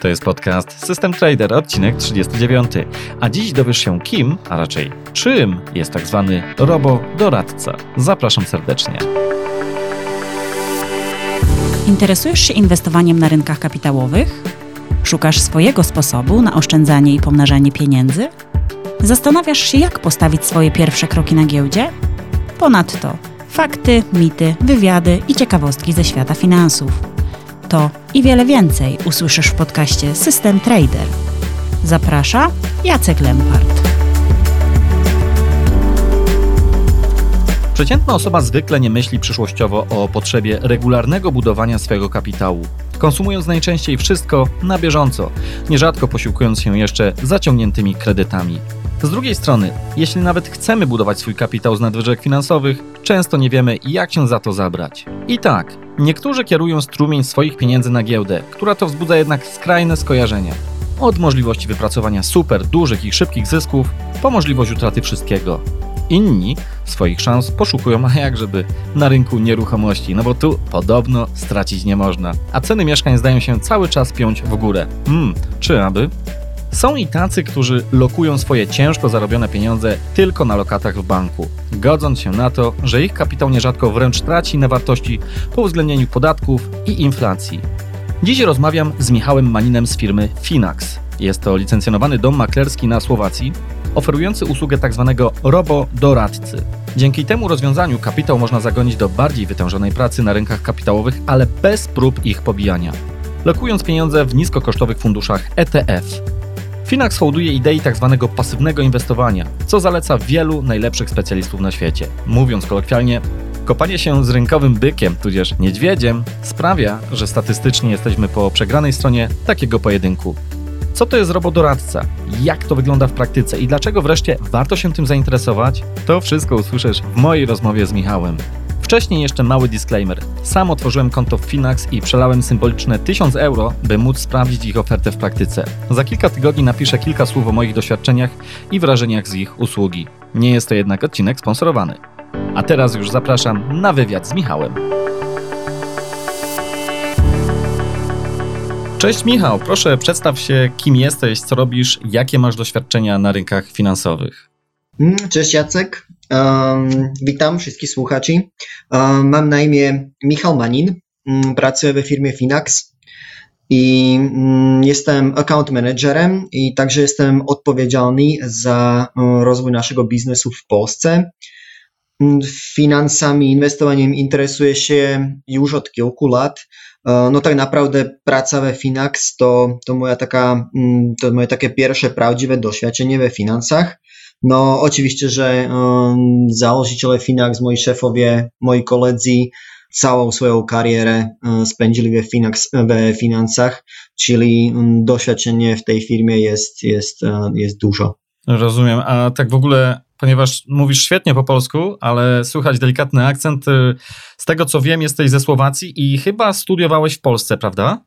To jest podcast System Trader, odcinek 39. A dziś dowiesz się kim, a raczej czym jest tak zwany robo-doradca. Zapraszam serdecznie. Interesujesz się inwestowaniem na rynkach kapitałowych? Szukasz swojego sposobu na oszczędzanie i pomnażanie pieniędzy? Zastanawiasz się, jak postawić swoje pierwsze kroki na giełdzie? Ponadto fakty, mity, wywiady i ciekawostki ze świata finansów. To i wiele więcej usłyszysz w podcaście System Trader. Zaprasza Jacek Lempart. Przeciętna osoba zwykle nie myśli przyszłościowo o potrzebie regularnego budowania swojego kapitału, konsumując najczęściej wszystko na bieżąco, nierzadko posiłkując się jeszcze zaciągniętymi kredytami. Z drugiej strony, jeśli nawet chcemy budować swój kapitał z nadwyżek finansowych, często nie wiemy, jak się za to zabrać. I tak, niektórzy kierują strumień swoich pieniędzy na giełdę, która to wzbudza jednak skrajne skojarzenia. Od możliwości wypracowania super dużych i szybkich zysków, po możliwość utraty wszystkiego. Inni swoich szans poszukują, a jak żeby, na rynku nieruchomości, no bo tu podobno stracić nie można. A ceny mieszkań zdają się cały czas piąć w górę. Hmm, czy aby? Są i tacy, którzy lokują swoje ciężko zarobione pieniądze tylko na lokatach w banku, godząc się na to, że ich kapitał nierzadko wręcz traci na wartości po uwzględnieniu podatków i inflacji. Dziś rozmawiam z Michałem Maninem z firmy Finax. Jest to licencjonowany dom maklerski na Słowacji, oferujący usługę tzw. Tak robo-doradcy. Dzięki temu rozwiązaniu kapitał można zagonić do bardziej wytężonej pracy na rynkach kapitałowych, ale bez prób ich pobijania. Lokując pieniądze w niskokosztowych funduszach ETF, Finax hołduje idei tzw. Tak pasywnego inwestowania, co zaleca wielu najlepszych specjalistów na świecie. Mówiąc kolokwialnie, kopanie się z rynkowym bykiem, tudzież niedźwiedziem, sprawia, że statystycznie jesteśmy po przegranej stronie takiego pojedynku. Co to jest robodoradca? Jak to wygląda w praktyce i dlaczego wreszcie warto się tym zainteresować? To wszystko usłyszysz w mojej rozmowie z Michałem. Wcześniej jeszcze mały disclaimer. Sam otworzyłem konto w Finax i przelałem symboliczne 1000 euro, by móc sprawdzić ich ofertę w praktyce. Za kilka tygodni napiszę kilka słów o moich doświadczeniach i wrażeniach z ich usługi. Nie jest to jednak odcinek sponsorowany. A teraz już zapraszam na wywiad z Michałem. Cześć Michał, proszę przedstaw się, kim jesteś, co robisz, jakie masz doświadczenia na rynkach finansowych. Mm, cześć Jacek, witam wszystkich słuchaczy. Mam na imię Michał Manin, um, pracuję w firmie Finax i mm, jestem account managerem i także jestem odpowiedzialny za rozwój naszego biznesu w Polsce. Finansami, inwestowaniem interesuję się już od kilku lat. E, no tak naprawdę praca we Finax to, to, moja taka, mm, to moje takie pierwsze prawdziwe doświadczenie we finansach. No oczywiście, że założyciele Finax, moi szefowie, moi koledzy całą swoją karierę spędzili we, Finax, we finansach, czyli doświadczenie w tej firmie jest, jest, um, jest dużo. Rozumiem, a tak w ogóle ponieważ mówisz świetnie po polsku, ale słychać delikatny akcent. Y, z tego co wiem, jesteś ze Słowacji i chyba studiowałeś w Polsce, prawda?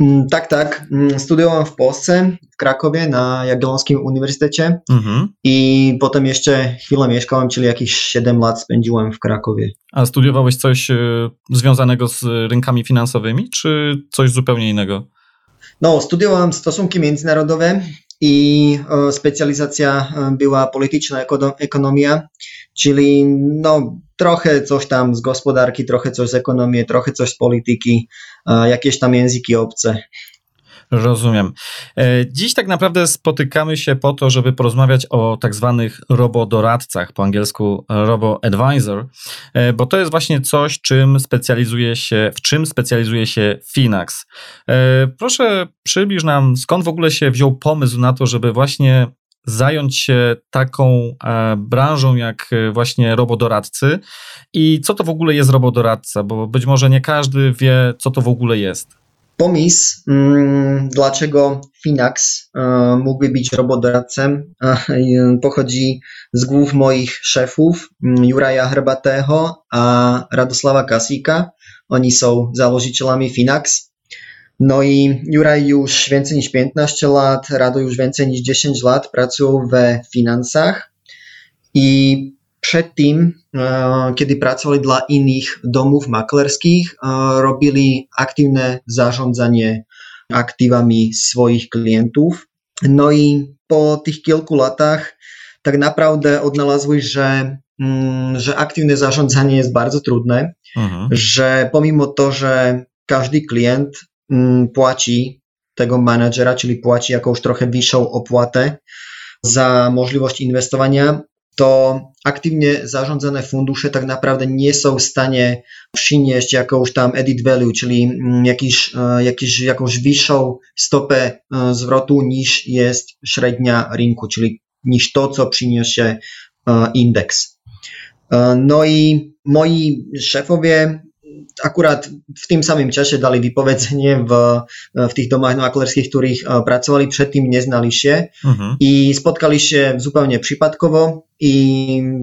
Mm, tak, tak. Mm, studiowałem w Polsce, w Krakowie na Jagiellonskim Uniwersytecie mhm. i potem jeszcze chwilę mieszkałem, czyli jakieś 7 lat spędziłem w Krakowie. A studiowałeś coś y, związanego z rynkami finansowymi, czy coś zupełnie innego? No, studiowałem stosunki międzynarodowe i e, specjalizacja e, była polityczna ekonomia, czyli no, trochę coś tam z gospodarki, trochę coś z ekonomii, trochę coś z polityki, e, jakieś tam języki obce. Rozumiem. E, dziś tak naprawdę spotykamy się po to, żeby porozmawiać o tak zwanych robodoradcach, po angielsku robo-advisor, e, bo to jest właśnie coś, czym specjalizuje się, w czym specjalizuje się Finax. E, proszę przybliż nam, skąd w ogóle się wziął pomysł na to, żeby właśnie zająć się taką branżą jak właśnie robodoradcy i co to w ogóle jest robodoradca, bo być może nie każdy wie, co to w ogóle jest pomysł, mm, dlaczego Finax e, mógłby być robodoradcem, pochodzi z głów moich szefów mm, Juraja Herbatego a Radosława Kasika. Oni są założycielami Finax. No i Juraj już więcej niż 15 lat, Rado już więcej niż 10 lat pracują we finansach i Przedtým, kiedy pracovali dla iných domov maklerských, robili aktívne zarządzanie aktywami swoich klientów. No i po tych kilku latach tak naprawdę odnalazłeś, że, mm, że aktywne zarządzanie jest bardzo trudne, mhm. że pomimo to, że każdy klient płaci tego menadżera, czyli płaci jakąś trochę wyższą opłatę za możliwość inwestowania, to aktywnie zarządzane fundusze tak naprawdę nie są w stanie przynieść jakąś tam edit value, czyli mm, jakiś, e, jakiś, jakąś wyższą stopę e, zwrotu niż jest średnia rynku, czyli niż to, co przyniesie e, indeks. No i moi szefowie akurát v tým samým čase dali vypovedzenie v, v tých domách maklerských, ktorých eh, pracovali, predtým neznališie. Uh-huh. Mhm. I spotkali šie zupełnie przypadkowo i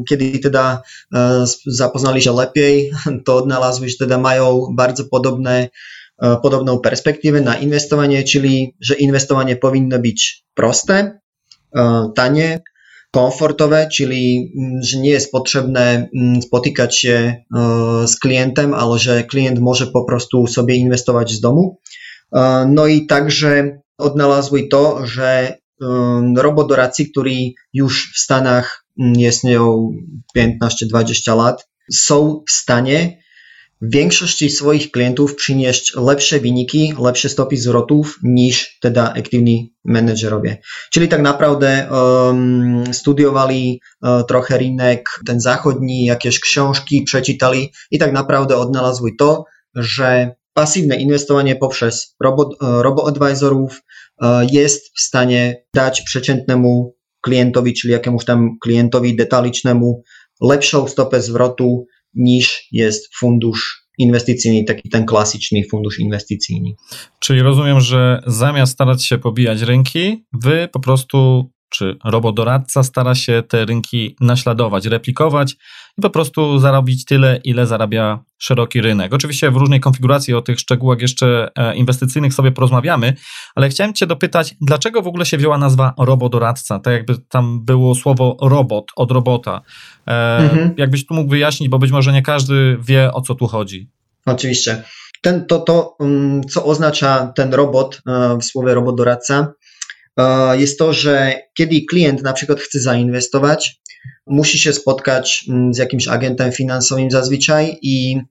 kedy teda eh, zapoznali, že lepiej, to odnalazły, że teda mają bardzo podobne eh, podobnou perspektíve na investovanie, čili že investovanie povinno byť prosté, tanie komfortowe, czyli mm, że nie jest potrzebne mm, spotykać się e, z klientem, ale że klient może po prostu sobie inwestować z domu. E, no i także odnalazły to, że robodoradcy, który już w Stanach mm, istnieją 15-20 lat, są w stanie większości swoich klientów przynieść lepsze wyniki, lepsze stopy zwrotów niż teda aktywni menedżerowie. Czyli tak naprawdę um, studiowali uh, trochę rynek, ten zachodni, jakieś książki przeczytali i tak naprawdę odnalazły to, że pasywne inwestowanie poprzez uh, robo-advisorów uh, jest w stanie dać przeciętnemu klientowi, czyli jakiemuś tam klientowi detalicznemu lepszą stopę zwrotu niż jest fundusz inwestycyjny, taki ten klasyczny fundusz inwestycyjny. Czyli rozumiem, że zamiast starać się pobijać rynki, wy po prostu czy robodoradca stara się te rynki naśladować, replikować i po prostu zarobić tyle, ile zarabia szeroki rynek. Oczywiście w różnej konfiguracji o tych szczegółach jeszcze e, inwestycyjnych sobie porozmawiamy, ale chciałem Cię dopytać, dlaczego w ogóle się wzięła nazwa robodoradca? Tak jakby tam było słowo robot od robota. E, mhm. Jakbyś tu mógł wyjaśnić, bo być może nie każdy wie, o co tu chodzi. Oczywiście. Ten, to, to, mm, co oznacza ten robot e, w słowie robodoradca, jest to, że kiedy klient na przykład chce zainwestować, musi się spotkać mm, z jakimś agentem finansowym zazwyczaj i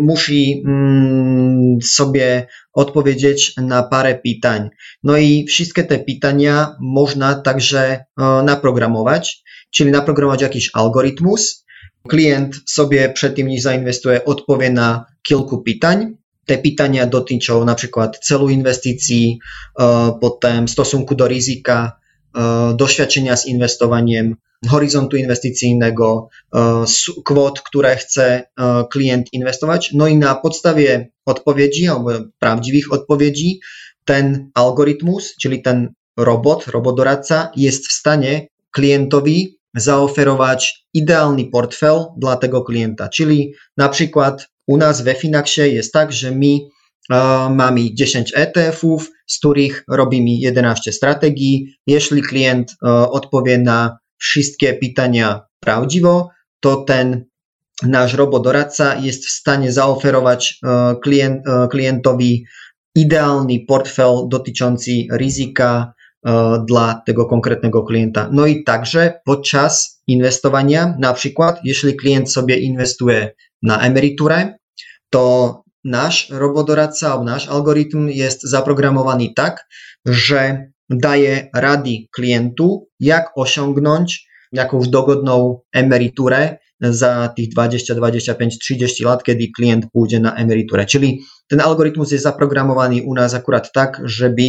musi mm, sobie odpowiedzieć na parę pytań. No i wszystkie te pytania można także naprogramować, czyli naprogramować jakiś algorytmus. Klient sobie przed tym, niż zainwestuje, odpowie na kilku pytań te pytania dotyczą na przykład celu inwestycji, e, potem stosunku do ryzyka, e, doświadczenia z inwestowaniem, horyzontu inwestycyjnego, e, kwot, które chce klient inwestować. No i na podstawie odpowiedzi albo prawdziwych odpowiedzi ten algorytmus, czyli ten robot, robodoradca jest w stanie klientowi zaoferować idealny portfel dla tego klienta. Czyli na u nas we Finaxie jest tak, że my mamy 10 ETF-ów, z których robimy 11 strategii. Jeśli klient odpowie na wszystkie pytania prawdziwo, to ten nasz robodoradca jest w stanie zaoferować klient, klientowi idealny portfel dotyczący ryzyka dla tego konkretnego klienta. No i także podczas inwestowania, na przykład, jeśli klient sobie inwestuje na emeryturę, to nasz robodoradca, nasz algorytm jest zaprogramowany tak, że daje rady klientu, jak osiągnąć jakąś dogodną emeryturę za tych 20, 25, 30 lat, kiedy klient pójdzie na emeryturę. Czyli ten algorytm jest zaprogramowany u nas akurat tak, żeby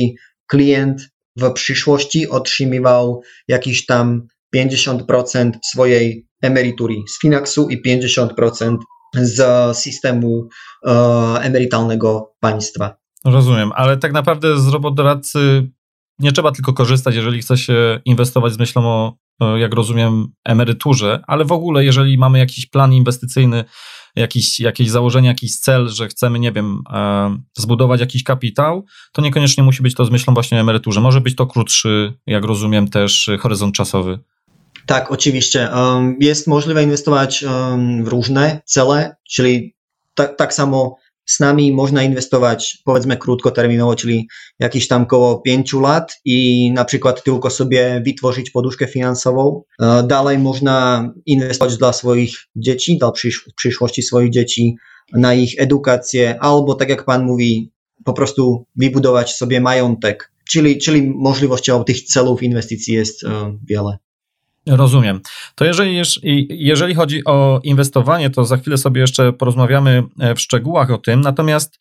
klient w przyszłości otrzymywał jakiś tam 50% swojej emerytury z Finaxu i 50% z systemu e, emerytalnego państwa. Rozumiem, ale tak naprawdę z robodoradcy nie trzeba tylko korzystać, jeżeli chce się inwestować z myślą o, jak rozumiem, emeryturze, ale w ogóle, jeżeli mamy jakiś plan inwestycyjny, jakiś, jakieś założenie, jakiś cel, że chcemy, nie wiem, e, zbudować jakiś kapitał, to niekoniecznie musi być to z myślą właśnie o emeryturze. Może być to krótszy, jak rozumiem, też horyzont czasowy. Tak, oczywiście. Jest możliwe inwestować w różne cele, czyli tak, tak samo s nami można inwestovať povedzme krátkotermínovo, čili jakýś tam koło 5 lat i na przykład tylko sobie vytvořiť poduszkę finansową. Dalej można inwestować dla swoich dzieci, dla przyszłości swoich dzieci, na ich edukację, albo tak jak pan mówi, po prostu vybudować sobie majątek. Czyli, czyli możliwością tych celów inwestycji jest wiele. Rozumiem. To jeżeli, jeżeli chodzi o inwestowanie, to za chwilę sobie jeszcze porozmawiamy e, w szczegółach o tym. Natomiast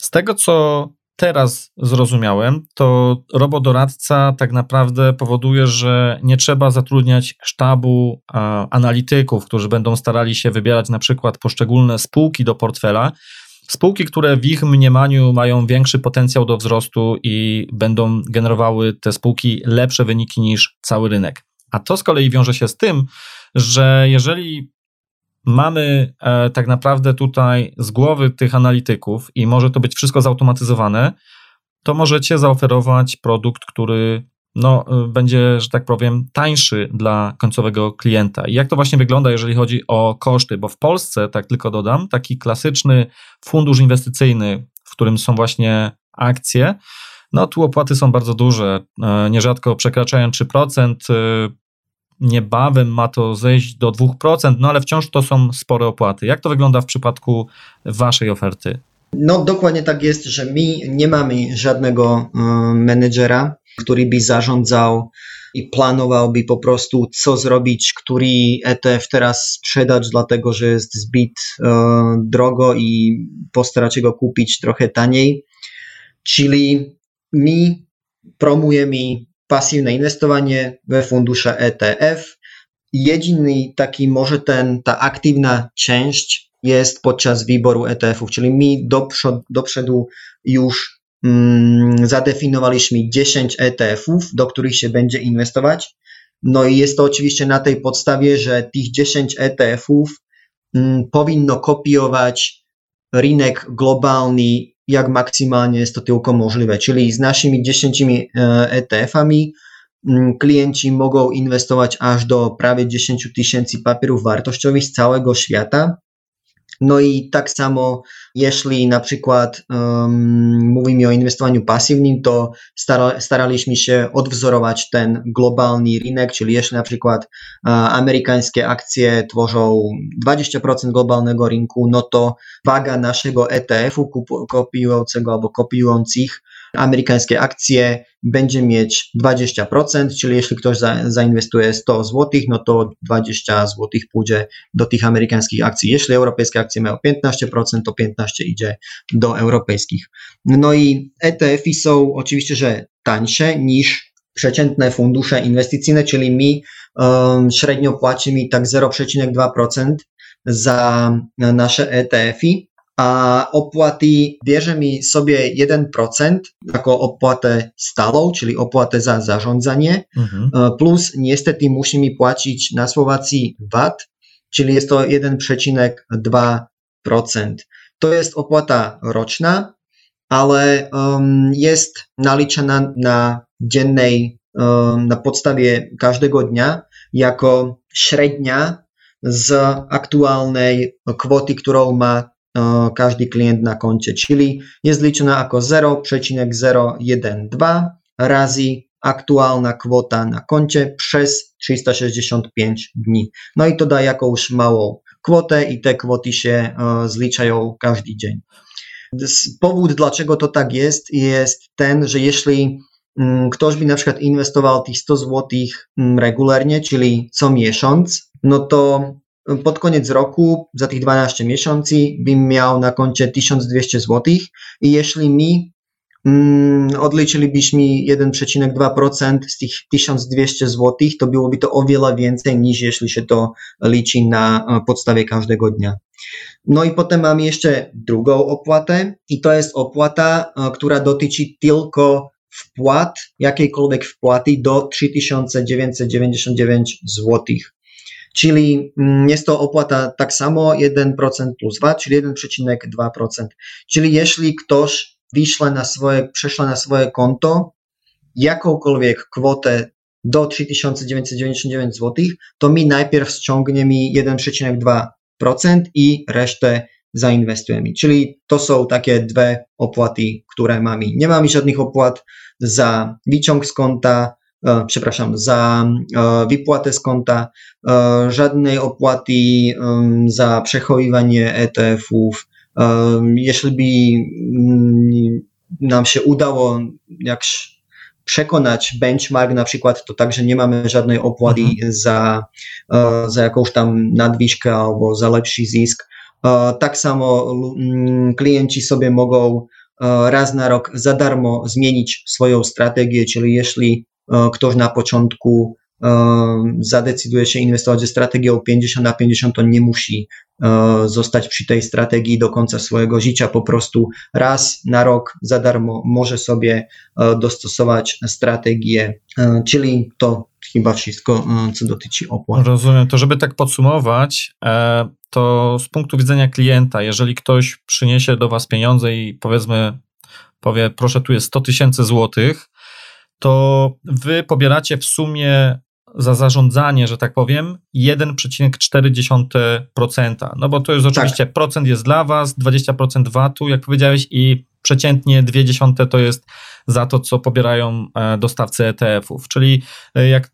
z tego, co teraz zrozumiałem, to robodoradca tak naprawdę powoduje, że nie trzeba zatrudniać sztabu analityków, którzy będą starali się wybierać na przykład poszczególne spółki do portfela. Spółki, które w ich mniemaniu mają większy potencjał do wzrostu i będą generowały te spółki lepsze wyniki niż cały rynek. A to z kolei wiąże się z tym, że jeżeli mamy e, tak naprawdę tutaj z głowy tych analityków i może to być wszystko zautomatyzowane, to możecie zaoferować produkt, który no, e, będzie, że tak powiem, tańszy dla końcowego klienta. I jak to właśnie wygląda, jeżeli chodzi o koszty? Bo w Polsce, tak tylko dodam, taki klasyczny fundusz inwestycyjny, w którym są właśnie akcje, no tu opłaty są bardzo duże, e, nierzadko przekraczają 3%, niebawem ma to zejść do 2%, no ale wciąż to są spore opłaty. Jak to wygląda w przypadku Waszej oferty? No dokładnie tak jest, że my nie mamy żadnego menedżera, który by zarządzał i planowałby po prostu, co zrobić, który ETF teraz sprzedać, dlatego że jest zbyt e, drogo i postarać się go kupić trochę taniej. Czyli my promujemy pasywne inwestowanie we fundusze ETF. Jedyny taki może ten, ta aktywna część jest podczas wyboru ETF-ów, czyli do, do przodu już mm, zadefiniowaliśmy 10 ETF-ów, do których się będzie inwestować. No i jest to oczywiście na tej podstawie, że tych 10 ETF-ów mm, powinno kopiować rynek globalny jak maksymalnie jest to tylko możliwe. Czyli z naszymi 10 ETF-ami mm, klienci mogą inwestować aż do prawie 10 tysięcy papierów wartościowych z całego świata. No i tak samo, jeśli na przykład um, mówimy o inwestowaniu pasywnym, to stara, staraliśmy się odwzorować ten globalny rynek, czyli jeśli na przykład uh, amerykańskie akcje tworzą 20% globalnego rynku, no to waga naszego ETF-u kopiującego albo kopiujących amerykańskie akcje będzie mieć 20%, czyli jeśli ktoś za, zainwestuje 100 zł, no to 20 zł pójdzie do tych amerykańskich akcji. Jeśli europejskie akcje mają 15%, to 15% idzie do europejskich. No i ETF-y są oczywiście, że tańsze niż przeciętne fundusze inwestycyjne, czyli my um, średnio płacimy tak 0,2% za nasze ETF-y, a opłaty bierzemy sobie 1% jako opłatę stałą, czyli opłatę za zarządzanie. E, plus niestety musimy płacić na Słowacji VAT, czyli jest to 1,2%. To jest opłata roczna, ale um, jest naliczana na dziennej, um, na podstawie każdego dnia jako średnia z aktualnej kwoty, którą ma każdy klient na koncie, czyli jest liczona jako 0,012 razy aktualna kwota na koncie przez 365 dni. No i to da jakąś małą kwotę i te kwoty się zliczają każdy dzień. Powód, dlaczego to tak jest, jest ten, że jeśli mm, ktoś by na przykład inwestował tych 100 zł mm, regularnie, czyli co miesiąc, no to pod koniec roku, za tych 12 miesięcy, bym miał na koncie 1200 zł i jeśli mi mm, odliczylibyśmy 1,2% z tych 1200 zł, to byłoby to o wiele więcej niż jeśli się to liczy na e, podstawie każdego dnia. No i potem mamy jeszcze drugą opłatę i to jest opłata, e, która dotyczy tylko wpłat, jakiejkolwiek wpłaty do 3999 zł. Czyli mm, jest to opłata tak samo 1% plus VAT, czyli 1,2%. Czyli jeśli ktoś wyśle na swoje, prześle na swoje konto jakąkolwiek kwotę do 3999 zł, to mi najpierw ściągnie mi 1,2% i resztę zainwestujemy. Czyli to są takie dwie opłaty, które mamy. Nie mamy żadnych opłat za wyciąg z konta, przepraszam, za e, wypłatę z konta, e, żadnej opłaty za przechowywanie ETF-ów. Jeśli by mm, nam się udało jak przekonać benchmark na przykład, to także nie mamy żadnej opłaty mhm. za, za jakąś tam nadwyżkę albo za lepszy zysk. Tak samo mm, klienci sobie mogą raz na rok za darmo zmienić swoją strategię, czyli jeśli ktoś na początku zadecyduje się inwestować ze strategią 50 na 50, to nie musi zostać przy tej strategii do końca swojego życia. Po prostu raz na rok za darmo może sobie dostosować strategię, czyli to chyba wszystko, co dotyczy opłat. Rozumiem. To żeby tak podsumować, e, to z punktu widzenia klienta, jeżeli ktoś przyniesie do Was pieniądze i powiedzmy powie, proszę, tu jest 100 tysięcy złotych, to Wy pobieracie w sumie za zarządzanie, że tak powiem, 1,4%. No bo to jest oczywiście, tak. procent jest dla Was, 20% VAT-u, jak powiedziałeś, i przeciętnie 0,2 to jest za to, co pobierają e, dostawcy ETF-ów. Czyli e, jak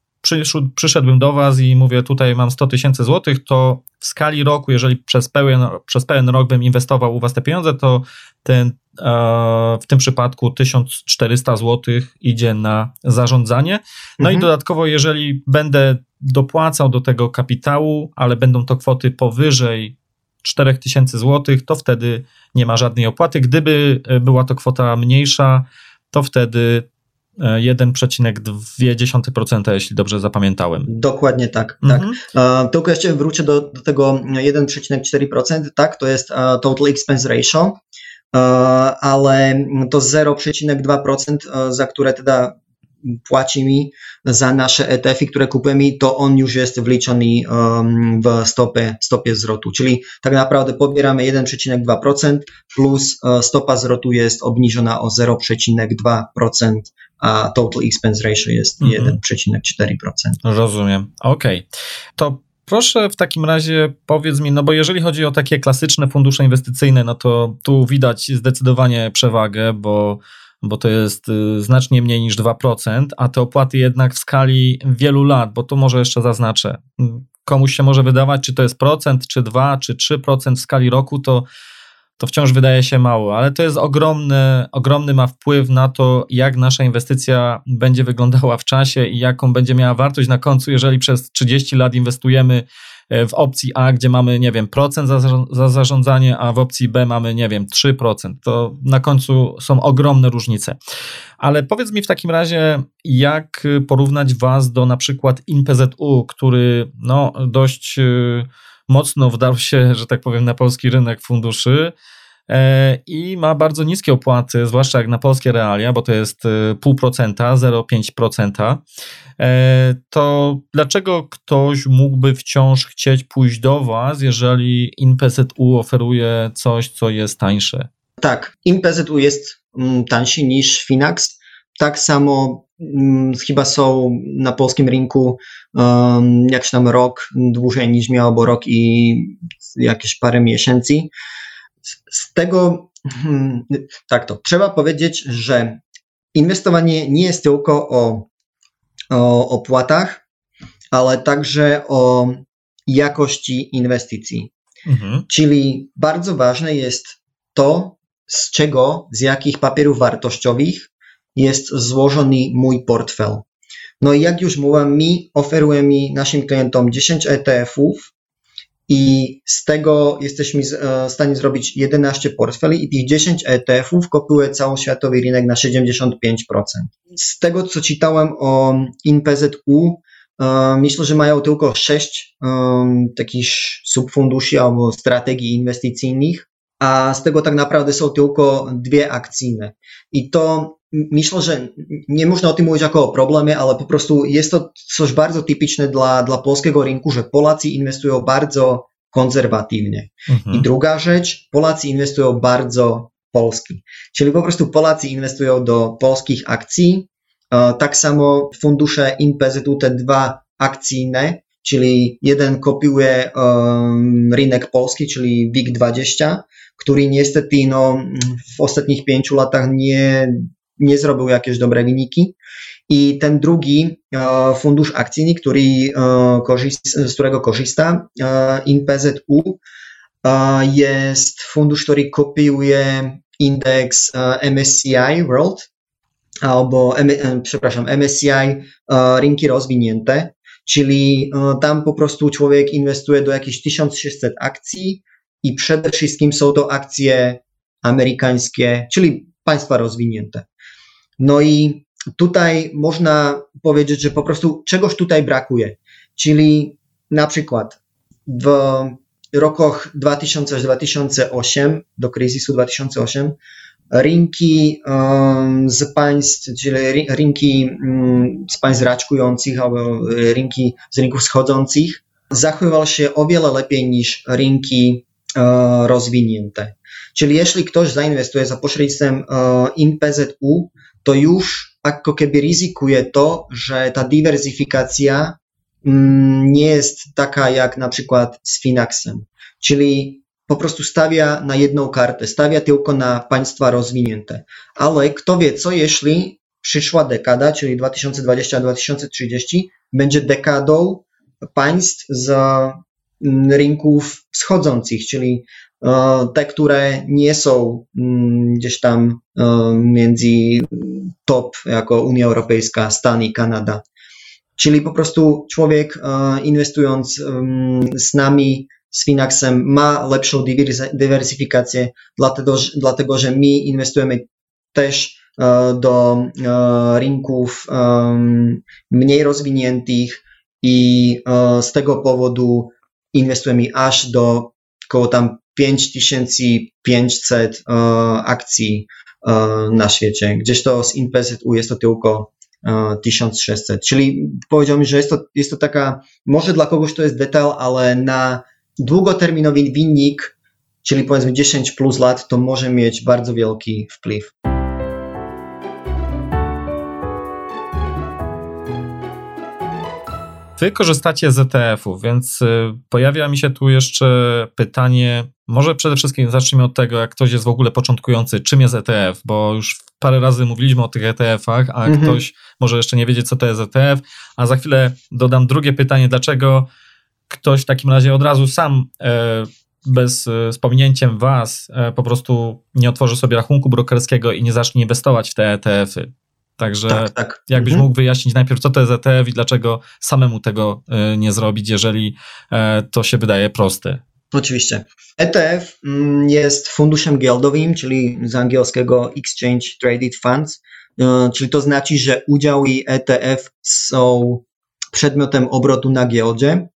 przyszedłbym do Was i mówię, tutaj mam 100 tysięcy złotych, to w skali roku, jeżeli przez pełen, przez pełen rok bym inwestował u Was te pieniądze, to ten, e, w tym przypadku 1400 złotych idzie na zarządzanie. No mhm. i dodatkowo, jeżeli będę dopłacał do tego kapitału, ale będą to kwoty powyżej 4000 złotych, to wtedy nie ma żadnej opłaty. Gdyby e, była to kwota mniejsza, to wtedy 1,2%, jeśli dobrze zapamiętałem. Dokładnie tak. tak. Mhm. tak. tylko jeszcze wrócę do, do tego 1,4%, tak, to jest total expense ratio, ale to 0,2%, za które teda płaci mi za nasze ETF-y, które kupujemy, to on już jest wliczony um, w stopę, stopie zwrotu. Czyli tak naprawdę pobieramy 1,2% plus stopa zwrotu jest obniżona o 0,2% a total expense ratio jest mm 1,4%. Rozumiem. Okej. Okay. To Proszę w takim razie powiedz mi, no bo jeżeli chodzi o takie klasyczne fundusze inwestycyjne, no to tu widać zdecydowanie przewagę, bo, bo to jest y, znacznie mniej niż 2%, a te opłaty jednak w skali wielu lat, bo tu może jeszcze zaznaczę, komuś się może wydawać, czy to jest procent, czy 2, czy 3% w skali roku, to to wciąż wydaje się mało, ale to jest ogromny, ogromny ma wpływ na to, jak nasza inwestycja będzie wyglądała w czasie i jaką będzie miała wartość na końcu, jeżeli przez 30 lat inwestujemy e, w opcji A, gdzie mamy, nie wiem, procent za, za zarządzanie, a w opcji B mamy, nie wiem, 3%. To na końcu są ogromne różnice. Ale powiedz mi w takim razie, jak porównać Was do na przykład InPZU, który no, dość e, mocno wdarł się, że tak powiem, na polski rynek funduszy e, i ma bardzo niskie opłaty, zwłaszcza jak na polskie realia, bo to jest 0,5%, 0,5%. E, to dlaczego ktoś mógłby wciąż chcieć pójść do Was, jeżeli InPZU oferuje coś, co jest tańsze? Tak, InPZU jest mm, tańszy niż Finax. Tak samo chyba są na polskim rynku um, jakiś tam rok dłużej niż miał, bo rok i jakieś parę miesięcy. Z tego, hmm, tak to, trzeba powiedzieć, że inwestowanie nie jest tylko o, o opłatach, ale także o jakości inwestycji. Mhm. Czyli bardzo ważne jest to, z czego, z jakich papierów wartościowych jest złożony mój portfel. No i jak już mówiłem, my oferujemy naszym klientom 10 ETF-ów i z tego jesteśmy e, w stanie zrobić 11 portfeli i tych 10 ETF-ów cały światowy rynek na 75%. Z tego, co czytałem o InPZU, e, myślę, że mają tylko 6 um, e, takich subfunduszy albo strategii inwestycyjnych, a z tego tak naprawdę są tylko dwie akcyjne. I to myślę, że nie można o tym mówić jako o problémie, ale po prostu jest to coś bardzo typiczne dla, dla polskiego rynku, że Polacy inwestują bardzo konzerwatywnie. Mhm. I druga rzecz, Polacy inwestują bardzo polski. Czyli po prostu Polacy inwestują do polskich akcji. Tak samo fundusze InPZU, te dwa akcyjne, czyli jeden kopiuje um, rynek polski, czyli WIG20, który niestety no, w ostatnich pięciu latach nie, nie zrobił jakieś dobre wyniki. I ten drugi uh, fundusz akcyjny, który, korzyst, z którego korzysta, uh, InPZU, jest fundusz, który kopiuje indeks MSCI World, albo, przepraszam, MSCI rynki rozwinięte, czyli tam po prostu człowiek inwestuje do jakichś 1600 akcji i przede wszystkim są to akcje amerykańskie, czyli państwa rozwinięte. No i tutaj można powiedzieć, że po prostu czegoś tutaj brakuje, czyli na przykład w rokach 2000-2008, do kryzysu 2008, rynki um, z państw, czyli rynki um, z państw raczkujących albo rynki z rynków schodzących zachowywały się o wiele lepiej niż rynki uh, rozwinięte. Czyli jeśli ktoś zainwestuje za pośrednictwem uh, INPZU, to już jako keby ryzykuje to, że ta dywersyfikacja um, nie jest taka jak na przykład z Finaxem. Czyli po prostu stawia na jedną kartę, stawia tylko na państwa rozwinięte. Ale kto wie, co jeśli przyszła dekada, czyli 2020-2030, będzie dekadą państw z mm, rynków wschodzących, czyli e, te, które nie są mm, gdzieś tam e, między top jako Unia Europejska, Stany i Kanada. Czyli po prostu człowiek e, inwestując z nami z Finaxem ma lepszą dywersyfikację, dlatego, dlatego że my inwestujemy też e, do e, rynków mniej rozwiniętych i z tego powodu inwestujemy aż do około tam 5500 akcji na świecie. Gdzieś to z InPZU jest to tylko 1600. Czyli powiedziałbym, że jest to, jest to taka, może dla kogoś to jest detal, ale na długoterminowy wynik, czyli powiedzmy 10 plus lat, to może mieć bardzo wielki wpływ. Wy korzystacie z ETF-ów, więc y, pojawia mi się tu jeszcze pytanie, może przede wszystkim zacznijmy od tego, jak ktoś jest w ogóle początkujący, czym jest ETF, bo już parę razy mówiliśmy o tych ETF-ach, a mhm. ktoś może jeszcze nie wiedzieć, co to jest ETF, a za chwilę dodam drugie pytanie, dlaczego ktoś w takim razie od razu sam e, bez e, z pominięciem was e, po prostu nie otworzy sobie rachunku brokerskiego i nie zacznie inwestować w te ETF-y. Także tak, tak. jakbyś mhm. mógł wyjaśnić najpierw, co to jest ETF i dlaczego samemu tego nie zrobić, jeżeli to się wydaje proste. Oczywiście. ETF mm, jest funduszem giełdowym, czyli z angielskiego Exchange Traded Funds, czyli to znaczy, że udziały ETF są przedmiotem obrotu na giełdzie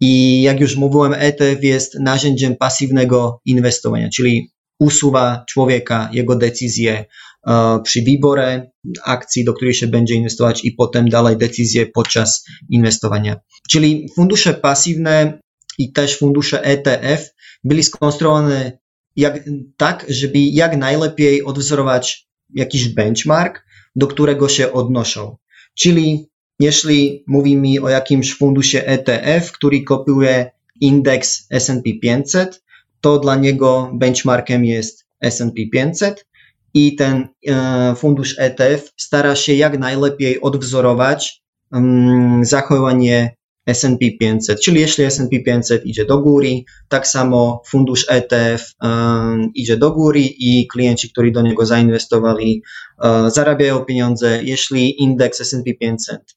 i jak już mówiłem, ETF jest narzędziem pasywnego inwestowania, czyli usuwa człowieka, jego decyzje uh, przy wyborze akcji, do której się będzie inwestować i potem dalej decyzje podczas inwestowania. Czyli fundusze pasywne i też fundusze ETF byli skonstruowane jak, tak, żeby jak najlepiej odwzorować jakiś benchmark, do którego się odnoszą. Czyli jeśli mówimy o jakimś fundusie ETF, który kopiuje indeks S&P 500, to dla niego benchmarkiem jest S&P 500 i ten e, fundusz ETF stara się jak najlepiej odwzorować um, zachowanie S&P 500, czyli jeśli S&P 500 idzie do góry, tak samo fundusz ETF um, idzie do góry i klienci, którzy do niego zainwestowali, uh, zarabiają pieniądze. Jeśli indeks S&P 500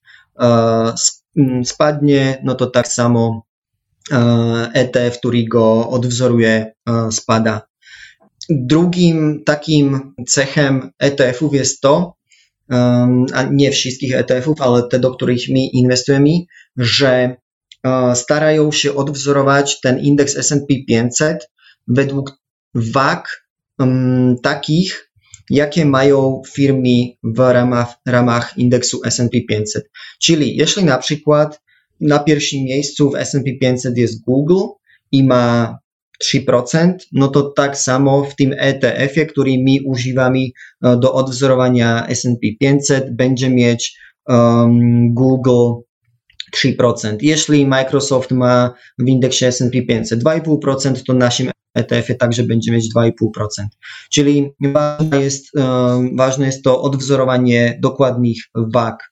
Mm, spadnie, no to tak samo ETF, który go odwzoruje, spada. Drugim takim cechem ETF-ów jest to, a nie wszystkich ETF-ów, ale te, do których my inwestujemy, że starają się odwzorować ten indeks S&P 500 według wag takich, jakie mają firmy w ramach, ramach indeksu S&P 500. Czyli jeśli na przykład na pierwszym miejscu w S&P 500 jest Google i ma 3%, no to tak samo w tym ETF-ie, który my używamy e, do odwzorowania S&P 500, będzie mieć um, Google 3%. Jeśli Microsoft ma w indeksie S&P 500 2,5%, to naszym ETF-ie także będzie mieć 2,5%. Czyli ważne jest, ważne jest to odwzorowanie dokładnych wag.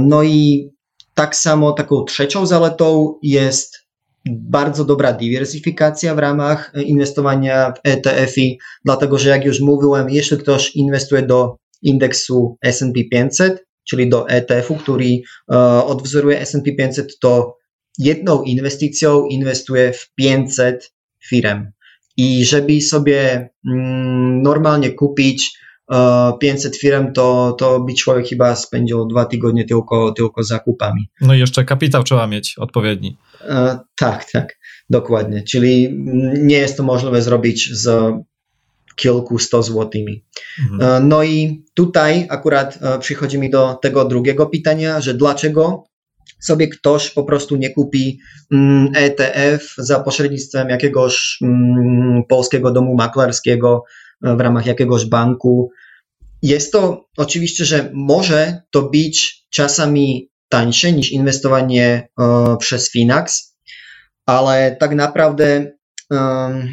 No i tak samo taką trzecią zaletą jest bardzo dobra dywersyfikacja w ramach inwestowania w ETF-i, dlatego że jak już mówiłem, jeśli ktoś inwestuje do indeksu S&P 500, czyli do ETF-u, który uh, odwzoruje S&P 500, to jedną inwestycją inwestuje w 500 firm. I żeby sobie mm, normalnie kupić uh, 500 firm, to, to by człowiek chyba spędził dwa tygodnie tylko, tylko zakupami. No i jeszcze kapitał trzeba mieć odpowiedni. Uh, tak, tak, dokładnie. Czyli nie jest to możliwe zrobić z kilku sto złotymi. Mhm. No i tutaj akurat przychodzi mi do tego drugiego pytania, że dlaczego sobie ktoś po prostu nie kupi mm, ETF za pośrednictwem jakiegoś mm, polskiego domu maklerskiego w ramach jakiegoś banku. Jest to oczywiście, że może to być czasami tańsze niż inwestowanie przez Finax, ale tak naprawdę um,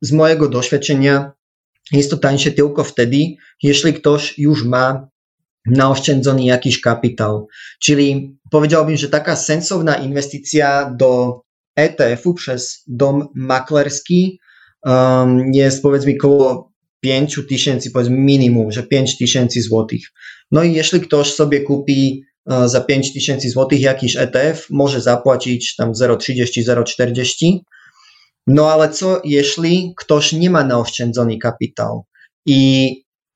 z mojego doświadczenia jest to tańsze tylko wtedy, jeśli ktoś już ma naoszczędzony jakiś kapitał. Czyli powiedziałbym, że taka sensowna inwestycja do ETF-u przez dom maklerski um, jest powiedzmy około 5 tysięcy, powiedzmy minimum, że 5 tysięcy złotych. No i jeśli ktoś sobie kupi uh, za 5 tysięcy złotych jakiś ETF, może zapłacić tam 0,30, 0,40 no ale co jeśli ktoś nie ma naoszczędzony kapitał? I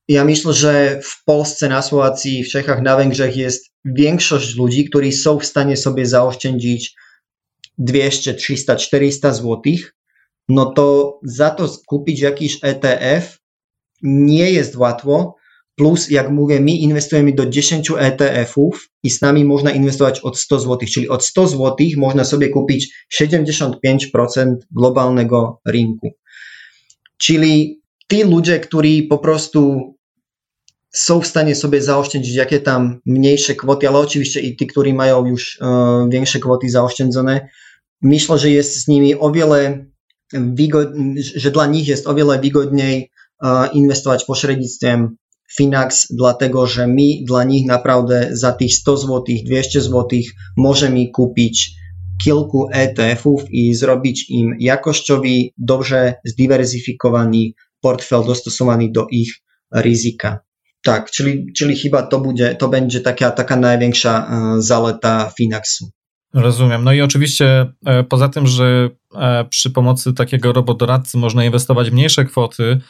ja myślę, że w Polsce, na Słowacji, w Czechach, na Węgrzech jest większość ludzi, którzy są w stanie sobie zaoszczędzić 200, 300, 400 złotych, no to za to kupić jakiś ETF nie jest łatwo, Plus, jak mówię, my inwestujemy do 10 ETF-ów i z nami można inwestować od 100 zł, czyli od 100 zł można sobie kupić 75% globalnego rynku. Czyli ci ludzie, którzy po prostu są w stanie sobie zaoszczędzić jakie tam mniejsze kwoty, ale oczywiście i ci, którzy mają już uh, większe kwoty zaoszczędzone, myślę, że jest z nimi o wiele wygodniej, że dla nich jest o wiele wygodniej uh, inwestować pośrednictwem Finax, dlatego że my dla nich naprawdę za tych 100 zł, 200 zł możemy kupić kilku ETF-ów i zrobić im jakościowy, dobrze zdywersyfikowany portfel dostosowany do ich ryzyka. Tak, czyli, czyli chyba to, będzie, to będzie taka, taka największa uh, zaleta Finaxu. Rozumiem. No i oczywiście e, poza tym, że e, przy pomocy takiego robodoradcy można inwestować mniejsze kwoty, E,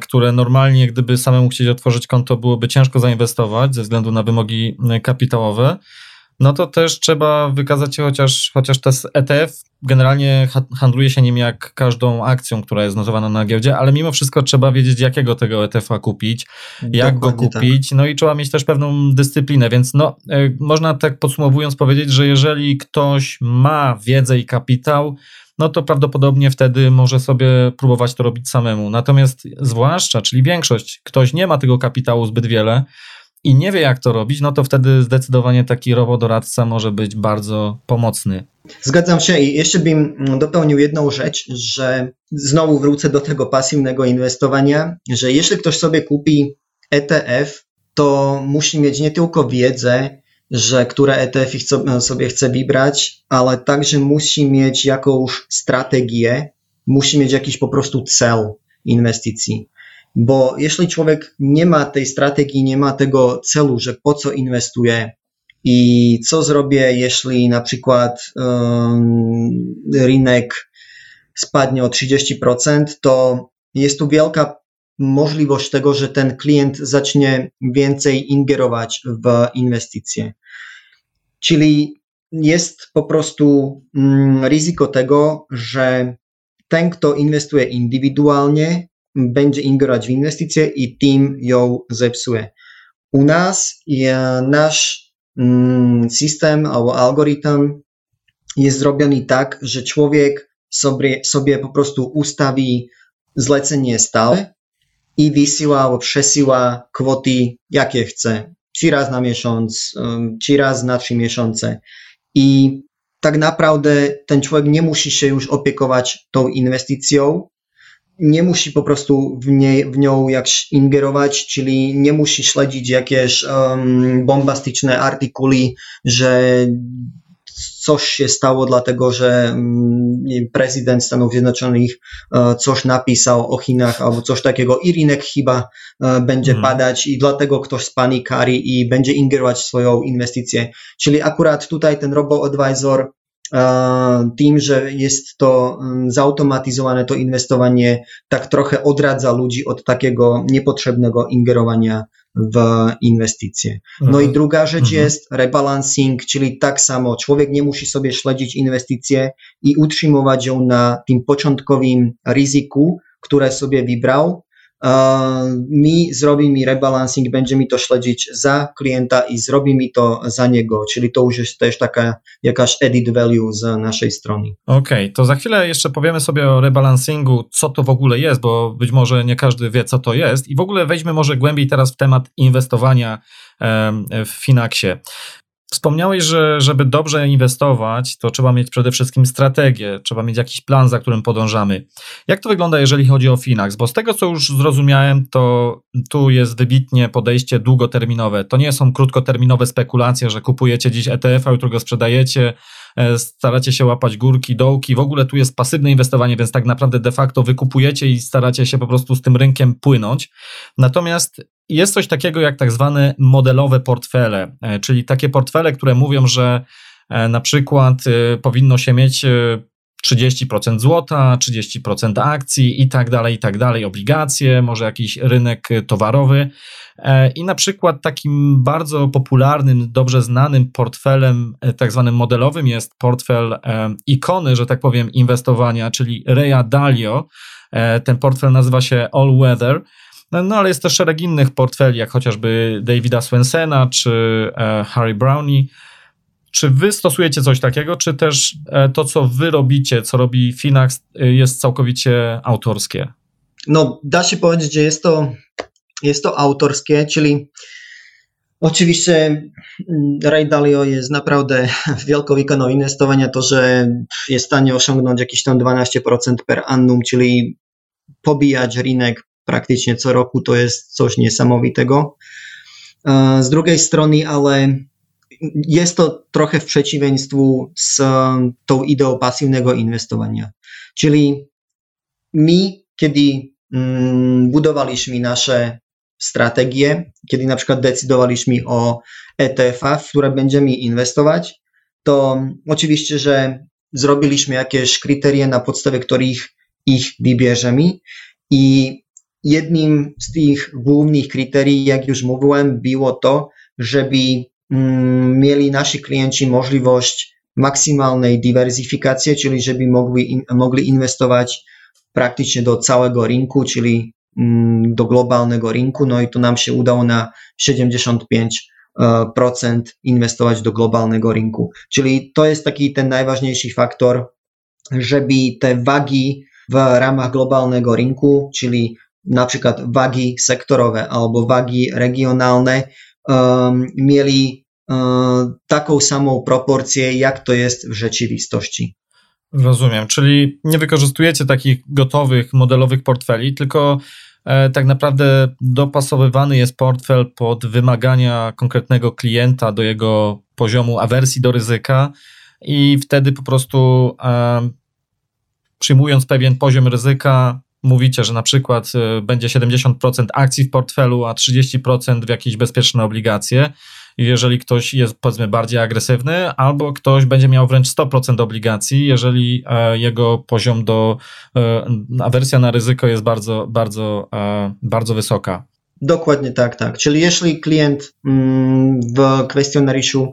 które normalnie, gdyby samemu chcieć otworzyć konto, byłoby ciężko zainwestować ze względu na wymogi e, kapitałowe, no to też trzeba wykazać się chociaż, chociaż ten ETF generalnie handluje się nim jak każdą akcją, która jest notowana na giełdzie, ale mimo wszystko trzeba wiedzieć, jakiego tego ETF-a kupić, jak Dokładnie go tak. kupić, tak. no i trzeba mieć też pewną dyscyplinę, więc no, e, można tak podsumowując powiedzieć, że jeżeli ktoś ma wiedzę i kapitał, no to prawdopodobnie wtedy może sobie próbować to robić samemu. Natomiast zwłaszcza, czyli większość, ktoś nie ma tego kapitału zbyt wiele i nie wie jak to robić, no to wtedy zdecydowanie taki robodoradca może być bardzo pomocny. Zgadzam się i jeszcze bym dopełnił jedną rzecz, że znowu wrócę do tego pasywnego inwestowania, że jeśli ktoś sobie kupi ETF, to musi mieć nie tylko wiedzę, że które ETF sobie chce wybrać, ale także musi mieć jakąś strategię, musi mieć jakiś po prostu cel inwestycji. Bo jeśli człowiek nie ma tej strategii, nie ma tego celu, że po co inwestuje i co zrobię, jeśli na przykład um, rynek spadnie o 30%, to jest tu wielka możliwość tego, że ten klient zacznie więcej ingerować w inwestycje. Czyli jest po prostu mm, ryzyko tego, że ten, kto inwestuje indywidualnie, będzie ingerować w inwestycje i tym ją zepsuje. U nas nasz mm, system albo algorytm jest zrobiony tak, że człowiek sobie, sobie po prostu ustawi zlecenie stałe i wysyła albo przesyła kwoty, jakie chce. czy raz na miesiąc, czy raz na trzy miesiące. I tak naprawdę ten człowiek nie musi się już opiekować tą inwestycją, nie musi po prostu w, nie, w nią jakś ingerować, czyli nie musi śledzić jakieś um, bombastyczne artykuły, że coś się stało, dlatego że mm, prezydent Stanów Zjednoczonych e, coś napisał o Chinach albo coś takiego i rynek chyba e, będzie hmm. padać i dlatego ktoś spanikari i będzie ingerować w swoją inwestycję. Czyli akurat tutaj ten robo-advisor tym, że jest to mm, zautomatyzowane to inwestowanie, tak trochę odradza ludzi od takiego niepotrzebnego ingerowania w inwestycje. No mhm. i druga rzecz mhm. jest rebalancing, czyli tak samo człowiek nie musi sobie śledzić inwestycje i utrzymywać ją na tym początkowym ryzyku, które sobie wybrał, mi zrobi mi rebalancing, będzie mi to śledzić za klienta i zrobi mi to za niego, czyli to już jest też taka jakaś edit value z naszej strony. Okej, okay, to za chwilę jeszcze powiemy sobie o rebalancingu, co to w ogóle jest, bo być może nie każdy wie, co to jest i w ogóle wejdźmy może głębiej teraz w temat inwestowania w Finaxie. Wspomniałeś, że żeby dobrze inwestować, to trzeba mieć przede wszystkim strategię, trzeba mieć jakiś plan, za którym podążamy. Jak to wygląda, jeżeli chodzi o Finax? Bo z tego, co już zrozumiałem, to tu jest wybitnie podejście długoterminowe. To nie są krótkoterminowe spekulacje, że kupujecie dziś ETF, a jutro go sprzedajecie, e, staracie się łapać górki, dołki. W ogóle tu jest pasywne inwestowanie, więc tak naprawdę de facto wykupujecie i staracie się po prostu z tym rynkiem płynąć. Natomiast jest coś takiego jak tak zwane modelowe portfele, e, czyli takie portfele, które mówią, że e, na przykład e, powinno się mieć 30% złota, 30% akcji i tak dalej, i tak dalej, obligacje, może jakiś rynek towarowy. I na przykład takim bardzo popularnym, dobrze znanym portfelem, tak zwanym modelowym jest portfel ikony, że tak powiem, inwestowania, czyli Rea Dalio. Ten portfel nazywa się All Weather. No, no, ale jest też szereg innych portfeli, jak chociażby Davida Swensena czy e, Harry Brownie. Czy wy stosujecie coś takiego, czy też e, to, co wy robicie, co robi Finax, e, jest całkowicie autorskie? No, da się powiedzieć, że jest to, jest to autorskie, czyli Oczywiście mm, Ray Dalio jest naprawdę wielką ikoną inwestowania. To, że jest w stanie osiągnąć jakieś tam 12% per annum, czyli pobijać rynek praktycznie co roku, to jest coś niesamowitego. E, z drugiej strony, ale jest to trochę w przeciwieństwie z tą ideą pasywnego inwestowania. Czyli my, kiedy mm, budowaliśmy nasze strategie, kiedy na przykład decydowaliśmy o ETF-ach, w które będziemy inwestować, to oczywiście, że zrobiliśmy jakieś kryteria, na podstawie których ich wybierzemy i jednym z tych głównych kryterii, jak już mówiłem, było to, żeby mm, mieli nasi klienci możliwość maksymalnej dywersyfikacji, czyli żeby mogli, mogli inwestować praktycznie do całego rynku, czyli mm, do globalnego rynku. No i tu nam się udało na 75 e, procent inwestować do globalnego rynku. Czyli to jest taki ten najważniejszy faktor, żeby te wagi w ramach globalnego rynku, czyli na przykład wagi sektorowe albo wagi regionalne mieli um, taką samą proporcję, jak to jest w rzeczywistości. Rozumiem, czyli nie wykorzystujecie takich gotowych, modelowych portfeli, tylko e, tak naprawdę dopasowywany jest portfel pod wymagania konkretnego klienta, do jego poziomu awersji do ryzyka i wtedy po prostu e, przyjmując pewien poziom ryzyka, mówicie, że na przykład y, będzie 70% akcji w portfelu, a 30% w jakieś bezpieczne obligacje. Jeżeli ktoś jest powiedzmy bardziej agresywny, albo ktoś będzie miał wręcz 100% obligacji, jeżeli e, jego poziom do e, awersja na ryzyko jest bardzo, bardzo, e, bardzo wysoka. Dokładnie tak, tak. Czyli jeśli klient mm, w kwestionariuszu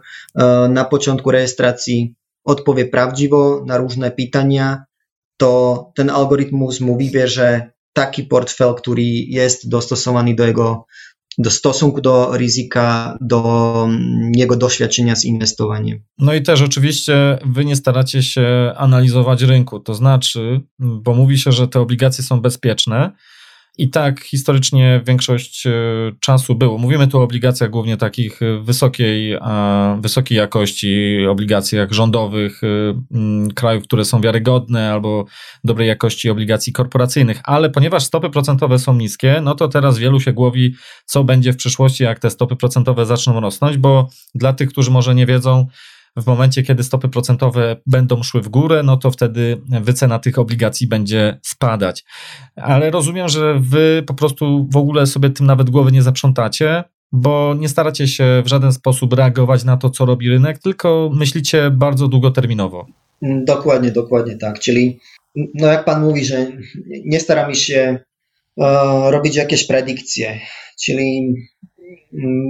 na początku rejestracji odpowie prawdziwo na różne pytania, to ten algorytmus mu wybierze taki portfel, który jest dostosowany do jego do stosunku do ryzyka, do mm, jego doświadczenia z inwestowaniem. No i też oczywiście wy nie staracie się analizować rynku, to znaczy, bo mówi się, że te obligacje są bezpieczne, I tak historycznie większość e, czasu było. Mówimy tu o obligacjach głównie takich e, wysokiej, wysokiej jakości, obligacjach rządowych krajów, które są wiarygodne, albo dobrej jakości obligacji korporacyjnych, ale ponieważ stopy procentowe są niskie, no to teraz wielu się głowi, co będzie w przyszłości, jak te stopy procentowe zaczną rosnąć, bo dla tych, którzy może nie wiedzą, w momencie, kiedy stopy procentowe będą szły w górę, no to wtedy wycena tych obligacji będzie spadać. Ale rozumiem, że wy po prostu w ogóle sobie tym nawet głowy nie zaprzątacie, bo nie staracie się w żaden sposób reagować na to, co robi rynek, tylko myślicie bardzo długoterminowo. Dokładnie, dokładnie tak. Czyli, no jak pan mówi, że nie staramy się uh, robić jakieś predykcje, czyli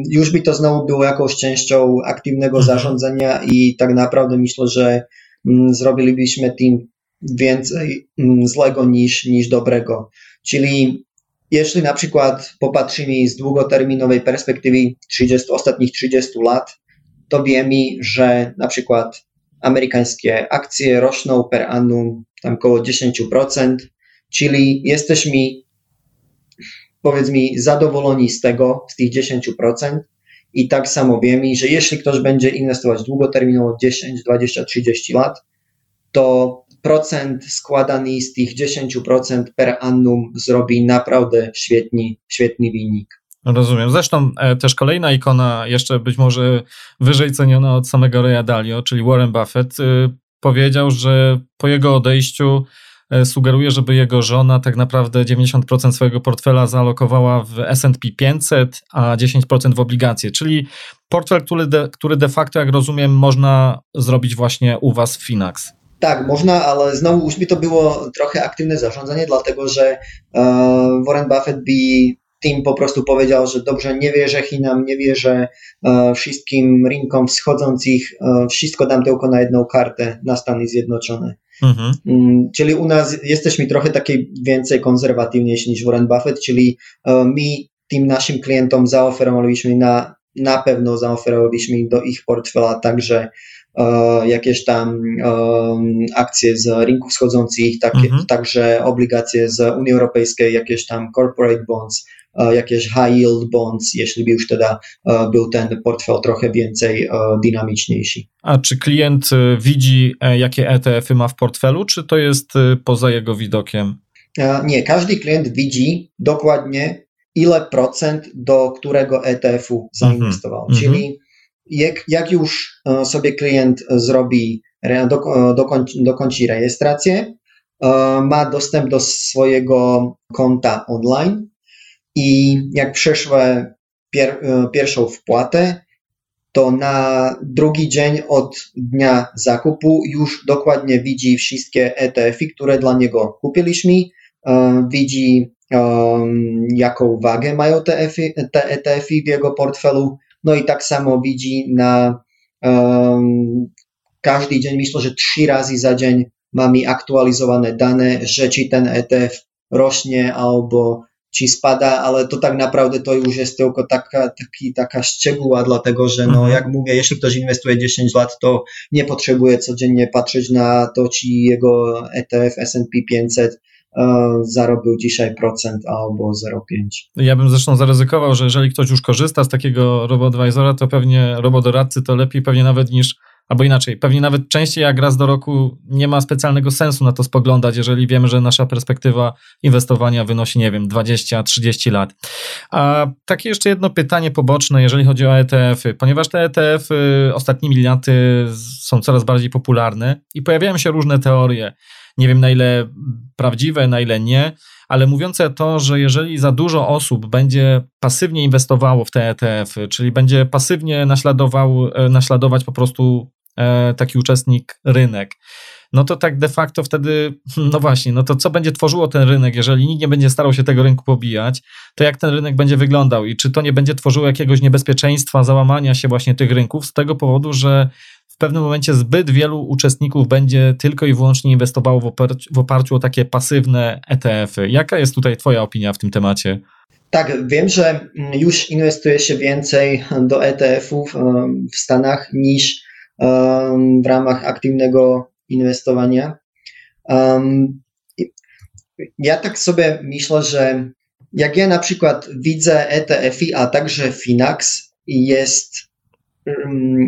już by to znowu było jakąś częścią aktywnego mhm. zarządzania i tak naprawdę myślę, że mm, zrobilibyśmy tym więcej mm, złego niż, niż dobrego. Czyli jeśli na przykład popatrzymy z długoterminowej perspektywy 30, ostatnich 30 lat, to wiemy, że na przykład amerykańskie akcje rosną per annum tam około 10%, czyli jesteśmy powiedz mi, zadowoleni z tego, z tych 10%. I tak samo wiemy, że jeśli ktoś będzie inwestować długoterminowo 10, 20, 30 lat, to procent składany z tych 10% per annum zrobi naprawdę świetny, świetny wynik. Rozumiem. Zresztą e, też kolejna ikona, jeszcze być może wyżej ceniona od samego Raya Dalio, czyli Warren Buffett, y, powiedział, że po jego odejściu sugeruje, żeby jego żona tak naprawdę 90% swojego portfela zalokowała w S&P 500, a 10% w obligacje, czyli portfel, który de, który de facto, jak rozumiem, można zrobić właśnie u Was w Finax. Tak, można, ale znowu już by to było trochę aktywne zarządzanie, dlatego że uh, Warren Buffett by tym po prostu powiedział, że dobrze, nie wierzę Chinom, nie wierzę uh, wszystkim rynkom wschodzących, uh, wszystko dam tylko na jedną kartę na Stany Zjednoczone. Mhm. Mm, czyli u nas jesteśmy trochę takiej więcej konserwatywniejsi niż Warren Buffett, czyli e, my tym naszym klientom zaoferowaliśmy na, na pewno zaoferowaliśmy do ich portfela także uh, jakieś tam um, akcje z rynków wschodzących, takie, mhm. także obligacje z Unii Europejskiej, jakieś tam corporate bonds, E, jakieś high yield bonds, jeśli by już wtedy e, był ten portfel trochę więcej e, dynamiczniejszy. A czy klient widzi, jakie ETF-y ma w portfelu, czy to jest poza jego widokiem? Nie, każdy klient widzi dokładnie, ile procent do którego ETF-u zainwestował. Mm -hmm. Czyli jak, jak, już sobie klient zrobi, do, dokończy, dokończy rejestrację, ma dostęp do swojego konta online, i jak przeszłe pier, e, pierwszą wpłatę, to na drugi dzień od dnia zakupu już dokładnie widzi wszystkie ETF-y, które dla niego kupiliśmy, e, widzi um, jaką wagę mają te, ETF-y, w jego portfelu, no i tak samo widzi na każdy dzień, myślę, że trzy razy za dzień mamy aktualizowane dane, że czy ten ETF rośnie albo ci spada, ale to tak naprawdę to już jest tylko taka, taki, taka szczegóła, dlatego że no, mhm. jak mówię, jeśli ktoś inwestuje 10 lat, to nie potrzebuje codziennie patrzeć na to, czy jego ETF S&P 500 zarobił dzisiaj procent albo 0,5. Ja bym zresztą zaryzykował, że jeżeli ktoś już korzysta z takiego robodvisora, to pewnie robodoradcy to lepiej pewnie nawet niż Albo inaczej, pewnie nawet częściej jak raz do roku nie ma specjalnego sensu na to spoglądać, jeżeli wiemy, że nasza perspektywa inwestowania wynosi, nie wiem, 20-30 lat. A takie jeszcze jedno pytanie poboczne, jeżeli chodzi o ETF-y, ponieważ te ETF-y ostatnimi laty są coraz bardziej popularne i pojawiają się różne teorie. Nie wiem na ile prawdziwe, na ile nie, ale mówiące to, że jeżeli za dużo osób będzie pasywnie inwestowało w te ETF-y, czyli będzie pasywnie naśladował, e, naśladować po prostu e, taki uczestnik rynek, no to tak de facto wtedy, no właśnie, no to co będzie tworzyło ten rynek, jeżeli nikt nie będzie starał się tego rynku pobijać, to jak ten rynek będzie wyglądał i czy to nie będzie tworzyło jakiegoś niebezpieczeństwa, załamania się właśnie tych rynków z tego powodu, że w pewnym momencie zbyt wielu uczestników będzie tylko i wyłącznie inwestowało w, oparciu, w oparciu o takie pasywne ETF-y. Jaka jest tutaj Twoja opinia w tym temacie? Tak, wiem, że już inwestuje się więcej do ETF-ów w Stanach niż w ramach aktywnego inwestowania. Ja tak sobie myślę, że jak ja na przykład widzę ETF-y, a także Finax, jest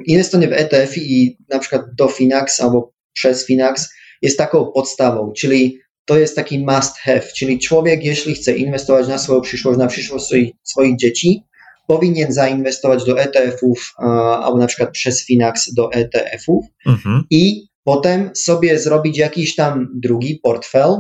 inwestowanie w ETF-y i na przykład do Finax albo przez Finax jest taką podstawą, czyli to jest taki must have, czyli człowiek, jeśli chce inwestować na swoją przyszłość, na przyszłość swoich, swoich dzieci, powinien zainwestować do ETF-ów albo na przykład przez Finax do ETF-ów mhm. i potem sobie zrobić jakiś tam drugi portfel,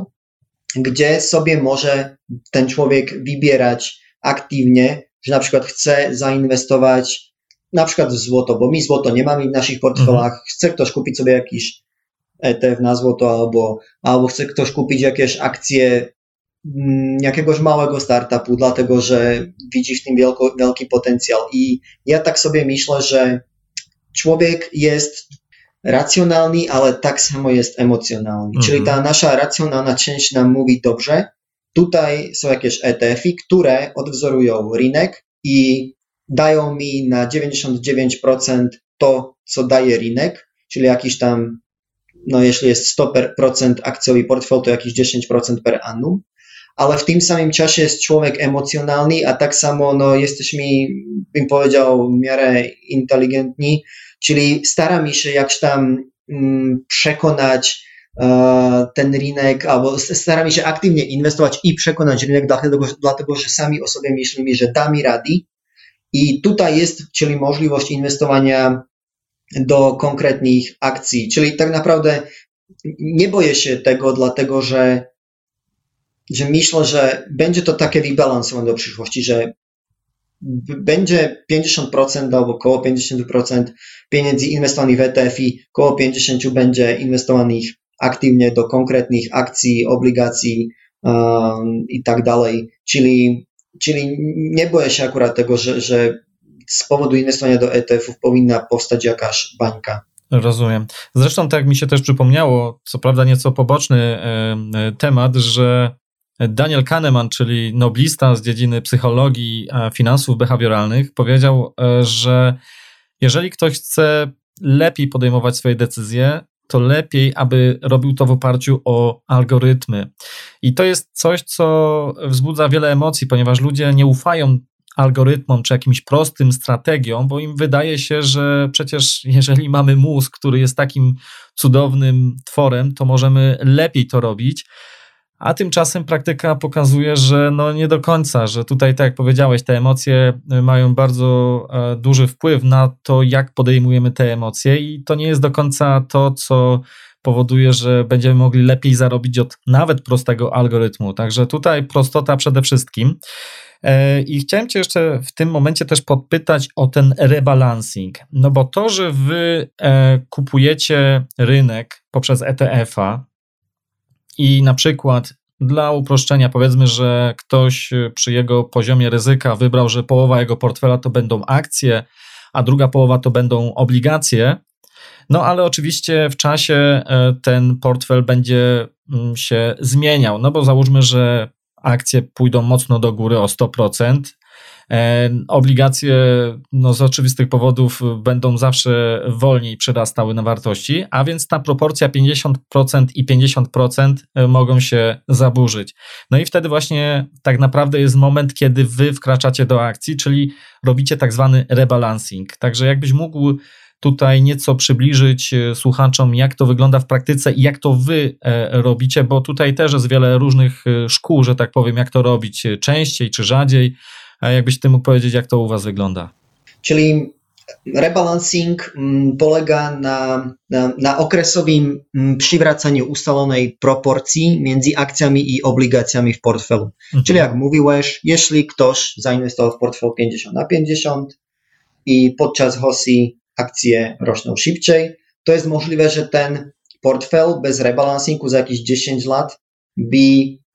gdzie sobie może ten człowiek wybierać aktywnie, że na przykład chce zainwestować na przykład w złoto, bo my złoto nie mamy w naszych portfelach, mhm. chce ktoś kupić sobie jakiś ETF na złoto albo, albo chce ktoś kupić jakieś akcje mm, jakiegoś małego startupu, dlatego że widzi w tym wielko, wielki potencjał. I ja tak sobie myślę, że człowiek jest racjonalny, ale tak samo jest emocjonalny. Mhm. Czyli ta nasza racjonalna część nam mówi dobrze. Tutaj są jakieś ETF-y, które odwzorują rynek i dają mi na 99% to, co daje rynek, czyli jakiś tam, no jeśli jest 100% akcjowy portfel, to jakieś 10% per annum. Ale w tym samym czasie jest człowiek emocjonalny, a tak samo no, jesteśmy, bym powiedział, w miarę inteligentni, Czyli staramy się jakś tam mm, przekonać e, ten rynek, albo staramy się aktywnie inwestować i przekonać rynek, dlatego, dlatego że sami o sobie myślimy, że damy rady. I tutaj jest, czyli możliwość inwestowania do konkretnych akcji. Czyli tak naprawdę nie boję się tego, dlatego że, że myślę, że będzie to takie wybalansowane do przyszłości, że będzie 50% albo około 50% pieniędzy inwestowanych w ETF i około 50% będzie inwestowanych aktywnie do konkretnych akcji, obligacji um, i tak dalej. Czyli, czyli nie boję się akurat tego, że, że z powodu inwestowania do ETF-ów powinna powstać jakaś bańka. Rozumiem. Zresztą tak mi się też przypomniało, co prawda nieco poboczny temat, że Daniel Kahneman, czyli noblista z dziedziny psychologii finansów behawioralnych, powiedział, e, że jeżeli ktoś chce lepiej podejmować swoje decyzje, to lepiej, aby robił to w oparciu o algorytmy. I to jest coś, co wzbudza wiele emocji, ponieważ ludzie nie ufają algorytmom czy jakimś prostym strategiom, bo im wydaje się, że przecież jeżeli mamy mózg, który jest takim cudownym tworem, to możemy lepiej to robić. A tymczasem praktyka pokazuje, że no nie do końca, że tutaj, tak jak powiedziałeś, te emocje y, mają bardzo e, duży wpływ na to, jak podejmujemy te emocje, i to nie jest do końca to, co powoduje, że będziemy mogli lepiej zarobić od nawet prostego algorytmu. Także tutaj prostota przede wszystkim. E, I chciałem Cię jeszcze w tym momencie też podpytać o ten rebalancing. No bo to, że Wy e, kupujecie rynek poprzez ETF-a, i na przykład dla uproszczenia powiedzmy, że ktoś przy jego poziomie ryzyka wybrał, że połowa jego portfela to będą akcje, a druga połowa to będą obligacje. No ale oczywiście w czasie e, ten portfel będzie mm, się zmieniał, no bo załóżmy, że akcje pójdą mocno do góry o 100%, E, obligacje no, z oczywistych powodów będą zawsze wolniej przyrastały na wartości, a więc ta proporcja 50% i 50% e, mogą się zaburzyć. No i wtedy właśnie tak naprawdę jest moment, kiedy wy wkraczacie do akcji, czyli robicie tak zwany rebalancing. Także jakbyś mógł tutaj nieco przybliżyć e, słuchaczom, jak to wygląda w praktyce i jak to wy robicie, bo tutaj też jest wiele różnych szkół, że tak powiem, jak to robić częściej czy rzadziej. A jakbyś ty mógł powiedzieć, jak to u was wygląda? Czyli rebalancing mm, polega na, na, na okresowym mm, przywracaniu ustalonej proporcji między akcjami i obligacjami w portfelu. Mhm. Czyli jak mówiłeś, jeśli ktoś zainwestował w portfel 50 na 50 i podczas HOSI akcje rosną szybciej, to jest możliwe, że ten portfel bez rebalansingu za jakieś 10 lat by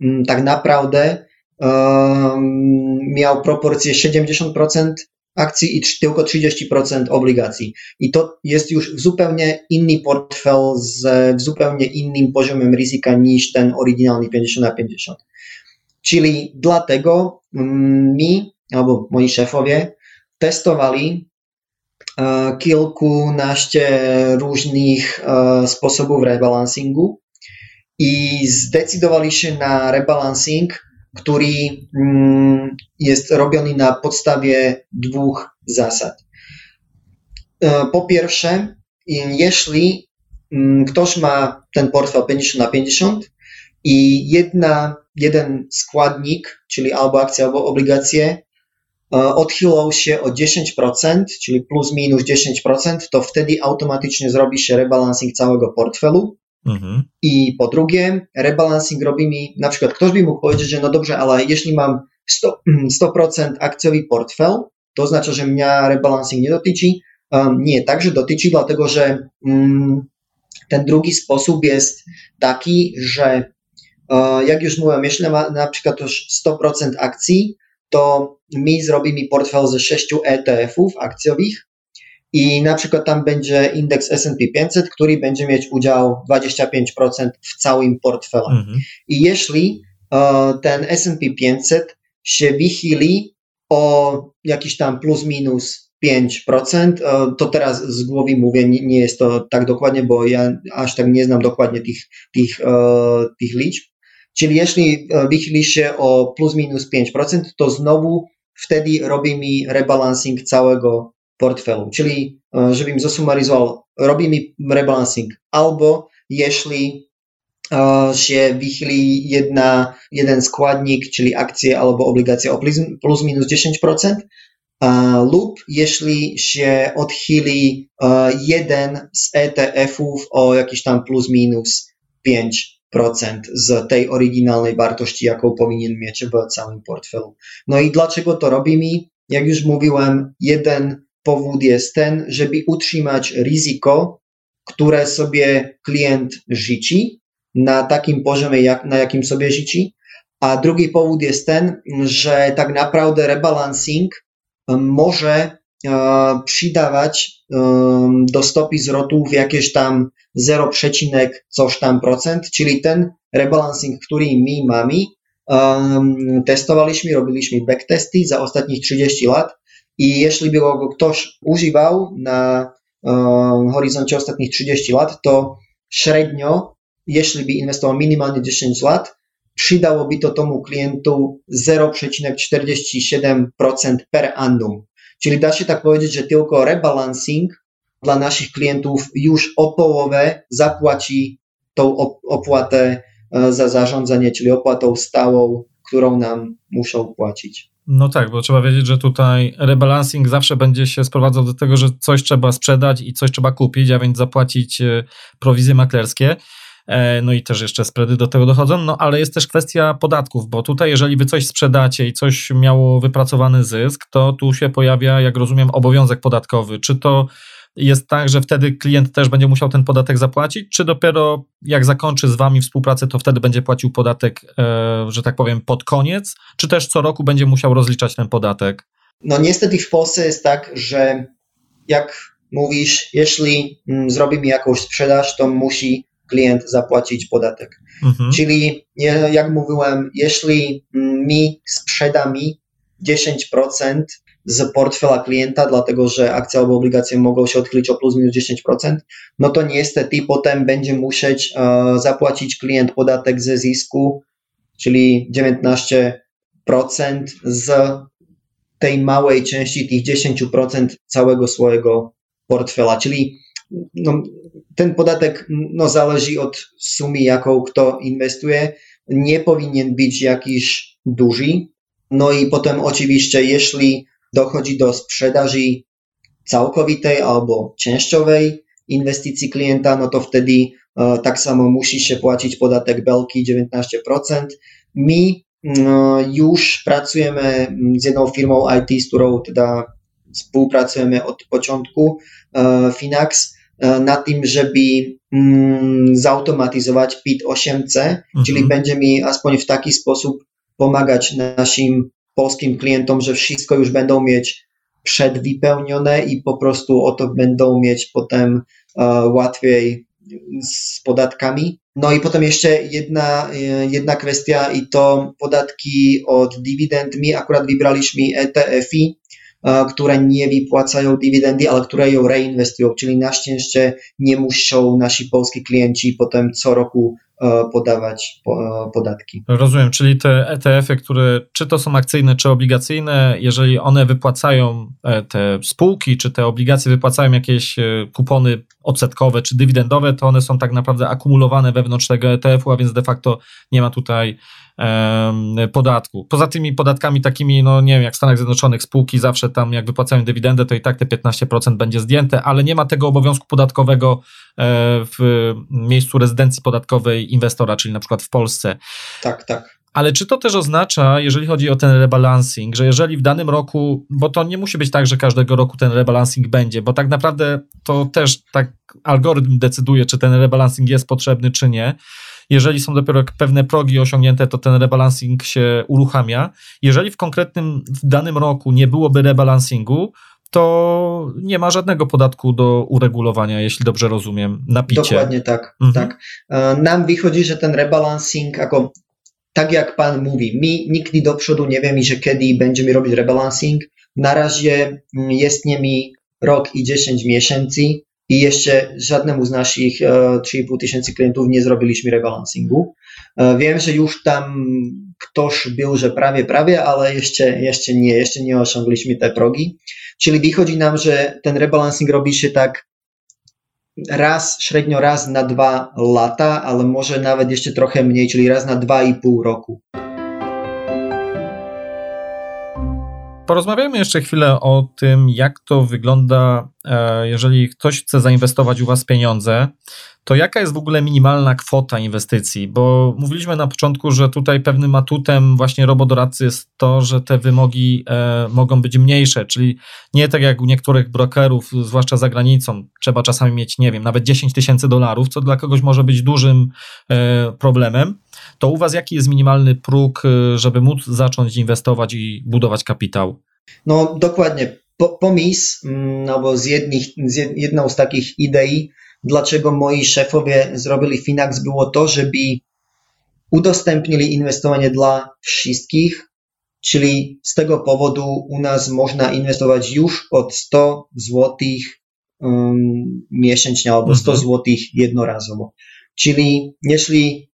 mm, tak naprawdę miał proporcję 70% akcji i tylko 30% obligacji. I to jest już zupełnie inny portfel z zupełnie innym poziomem ryzyka niż ten oryginalny 50 na 50. Czyli dlatego mi, albo moi szefowie, testowali uh, kilkunaście różnych uh, sposobów rebalansingu i zdecydowali się na rebalancing który mm, jest robiony na podstawie dwóch zasad. E, po pierwsze, jeśli mm, ktoś ma ten portfel 50 na 50 i jedna, jeden składnik, czyli albo akcje, albo obligacje, e, odchylał się o 10%, czyli plus minus 10%, to wtedy automatycznie zrobi się rebalancing całego portfelu. Mhm. I po drugie, rebalancing robi mi, na przykład ktoś by mógł powiedzieć, że no dobrze, ale jeśli mam 100%, 100% akcjowy portfel, to oznacza, że mnie rebalancing nie dotyczy. Um, nie, także dotyczy, dlatego że um, ten drugi sposób jest taki, że uh, jak już mówiłem, jeśli ma na przykład już 100% akcji, to mi zrobi mi portfel ze 6 ETF-ów akcjowych i na przykład tam będzie indeks S&P 500, który będzie mieć udział 25% w całym portfelu. Mhm. I jeśli uh, ten S&P 500 się wychyli o jakiś tam plus minus 5%, uh, to teraz z głowy mówię, nie, nie, jest to tak dokładnie, bo ja aż tak nie znam dokładnie tych, tych, uh, tych liczb. Czyli jeśli wychyli się o plus minus 5%, to znowu wtedy robi mi rebalancing całego portfelu. Czyli, e, żebym zasumaryzował, robimy rebalancing albo jeśli e, się wychyli jedna, jeden składnik, czyli akcje albo obligacje o plus, minus 10%, lub jeśli się odchyli jeden z ETF-ów o jakiś tam plus minus 5% z tej oryginalnej wartości, jaką powinien mieć w całym portfelu. No i dlaczego to robimy? Jak już mówiłem, jeden powód jest ten, żeby utrzymać ryzyko, które sobie klient życzy na takim poziomie, jak, na jakim sobie życzy. A drugi powód jest ten, że tak naprawdę rebalancing może e, przydawać e, do stopy zwrotów jakieś tam 0, coś tam procent, czyli ten rebalancing, który my mamy, e, testowaliśmy, robiliśmy backtesty za ostatnich 30 lat i jeśli by go ktoś używał na um, horyzoncie ostatnich 30 lat, to średnio, jeśli by inwestował minimalnie 10 lat, przydałoby to tomu klientu 0,47% per annum. Czyli da się tak powiedzieć, że tylko rebalancing dla naszych klientów już o połowę zapłaci tą opłatę e, za zarządzanie, czyli opłatą stałą, którą nam muszą płacić. No tak, bo trzeba wiedzieć, że tutaj rebalancing zawsze będzie się sprowadzał do tego, że coś trzeba sprzedać i coś trzeba kupić, a więc zapłacić e, prowizje maklerskie. E, no i też jeszcze spready do tego dochodzą, no ale jest też kwestia podatków, bo tutaj jeżeli wy coś sprzedacie i coś miało wypracowany zysk, to tu się pojawia, jak rozumiem, obowiązek podatkowy. Czy to jest tak, że wtedy klient też będzie musiał ten podatek zapłacić, czy dopiero jak zakończy z Wami współpracę, to wtedy będzie płacił podatek, e, że tak powiem, pod koniec, czy też co roku będzie musiał rozliczać ten podatek? No niestety w Polsce jest tak, że jak mówisz, jeśli mm, zrobi mi jakąś sprzedaż, to musi klient zapłacić podatek. Mhm. Czyli jak mówiłem, jeśli mm, mi sprzeda mi 10% z portfela klienta, dlatego że akcja albo obligacje mogą się odchylić o plus minus 10%, no to niestety potem będzie musieć e, zapłacić klient podatek ze zysku, czyli 19% z tej małej części, tych 10% całego swojego portfela, czyli no, ten podatek no, zależy od sumy, jaką kto inwestuje, nie powinien być jakiś duży. No i potem oczywiście, jeśli dochodzi do sprzedaży całkowitej albo częściowej inwestycji klienta, no to wtedy e, tak samo musi się płacić podatek belki 19%. My e, już pracujemy z jedną firmą IT, z którą teda współpracujemy od początku, e, Finax, na tym, żeby mm, zautomatyzować PIT 8C, mhm. czyli będzie mi aspoň w taki sposób pomagać naszym polskim klientom, że wszystko już będą mieć przedwypełnione i po prostu o to będą mieć potem e, łatwiej z podatkami. No i potem jeszcze jedna, e, jedna kwestia i to podatki od dywidend. My akurat wybraliśmy ETF-i, e, które nie wypłacają dywidendy, ale które ją reinwestują, czyli na szczęście nie muszą nasi polscy klienci potem co roku podawać podatki. Rozumiem, czyli te ETF-y, które czy to są akcyjne, czy obligacyjne, jeżeli one wypłacają te spółki, czy te obligacje wypłacają jakieś kupony odsetkowe, czy dywidendowe, to one są tak naprawdę akumulowane wewnątrz tego ETF-u, a więc de facto nie ma tutaj podatku. Poza tymi podatkami takimi, no nie wiem, jak w Stanach Zjednoczonych spółki zawsze tam jak wypłacają dywidendę, to i tak te 15% będzie zdjęte, ale nie ma tego obowiązku podatkowego e, w miejscu rezydencji podatkowej inwestora, czyli na przykład w Polsce. Tak, tak. Ale czy to też oznacza, jeżeli chodzi o ten rebalancing, że jeżeli w danym roku, bo to nie musi być tak, że każdego roku ten rebalancing będzie, bo tak naprawdę to też tak algorytm decyduje, czy ten rebalancing jest potrzebny, czy nie. Jeżeli są dopiero pewne progi osiągnięte, to ten rebalancing się uruchamia. Jeżeli w konkretnym, w danym roku nie byłoby rebalancingu, to nie ma żadnego podatku do uregulowania, jeśli dobrze rozumiem, na picie. Dokładnie tak. Mhm. tak. E, nam wychodzi, że ten rebalancing, jako, tak jak pan mówi, my nigdy do przodu nie wiemy, że kiedy będziemy robić rebalancing. Na razie mm, jest nimi rok i 10 miesięcy i jeszcze żadnemu z naszych 3,5 tysięcy klientów nie zrobiliśmy rebalancingu. E, wiem, że już tam ktoś był, że prawie, prawie, ale jeszcze, jeszcze nie, jeszcze nie osiągliśmy te progi. Czyli wychodzi nam, że ten rebalancing robi się tak raz, średnio raz na dwa lata, ale może nawet jeszcze trochę mniej, czyli raz na dwa i pół roku. Porozmawiajmy jeszcze chwilę o tym, jak to wygląda, e, jeżeli ktoś chce zainwestować u Was pieniądze, to jaka jest w ogóle minimalna kwota inwestycji? Bo mówiliśmy na początku, że tutaj pewnym atutem właśnie robodoradcy jest to, że te wymogi e, mogą być mniejsze, czyli nie tak jak u niektórych brokerów, zwłaszcza za granicą, trzeba czasami mieć, nie wiem, nawet 10 tysięcy dolarów, co dla kogoś może być dużym e, problemem. To u Was jaki jest minimalny próg, e, żeby móc zacząć inwestować i budować kapitał? No dokładnie. Po, pomysł, no bo z, jednych, z jedną z takich idei, dlaczego moi szefowie zrobili Finax, było to, żeby udostępnili inwestowanie dla wszystkich, czyli z tego powodu u nas można inwestować już od 100 zł um, miesięcznie albo 100 mhm. zł jednorazowo. Czyli jeśli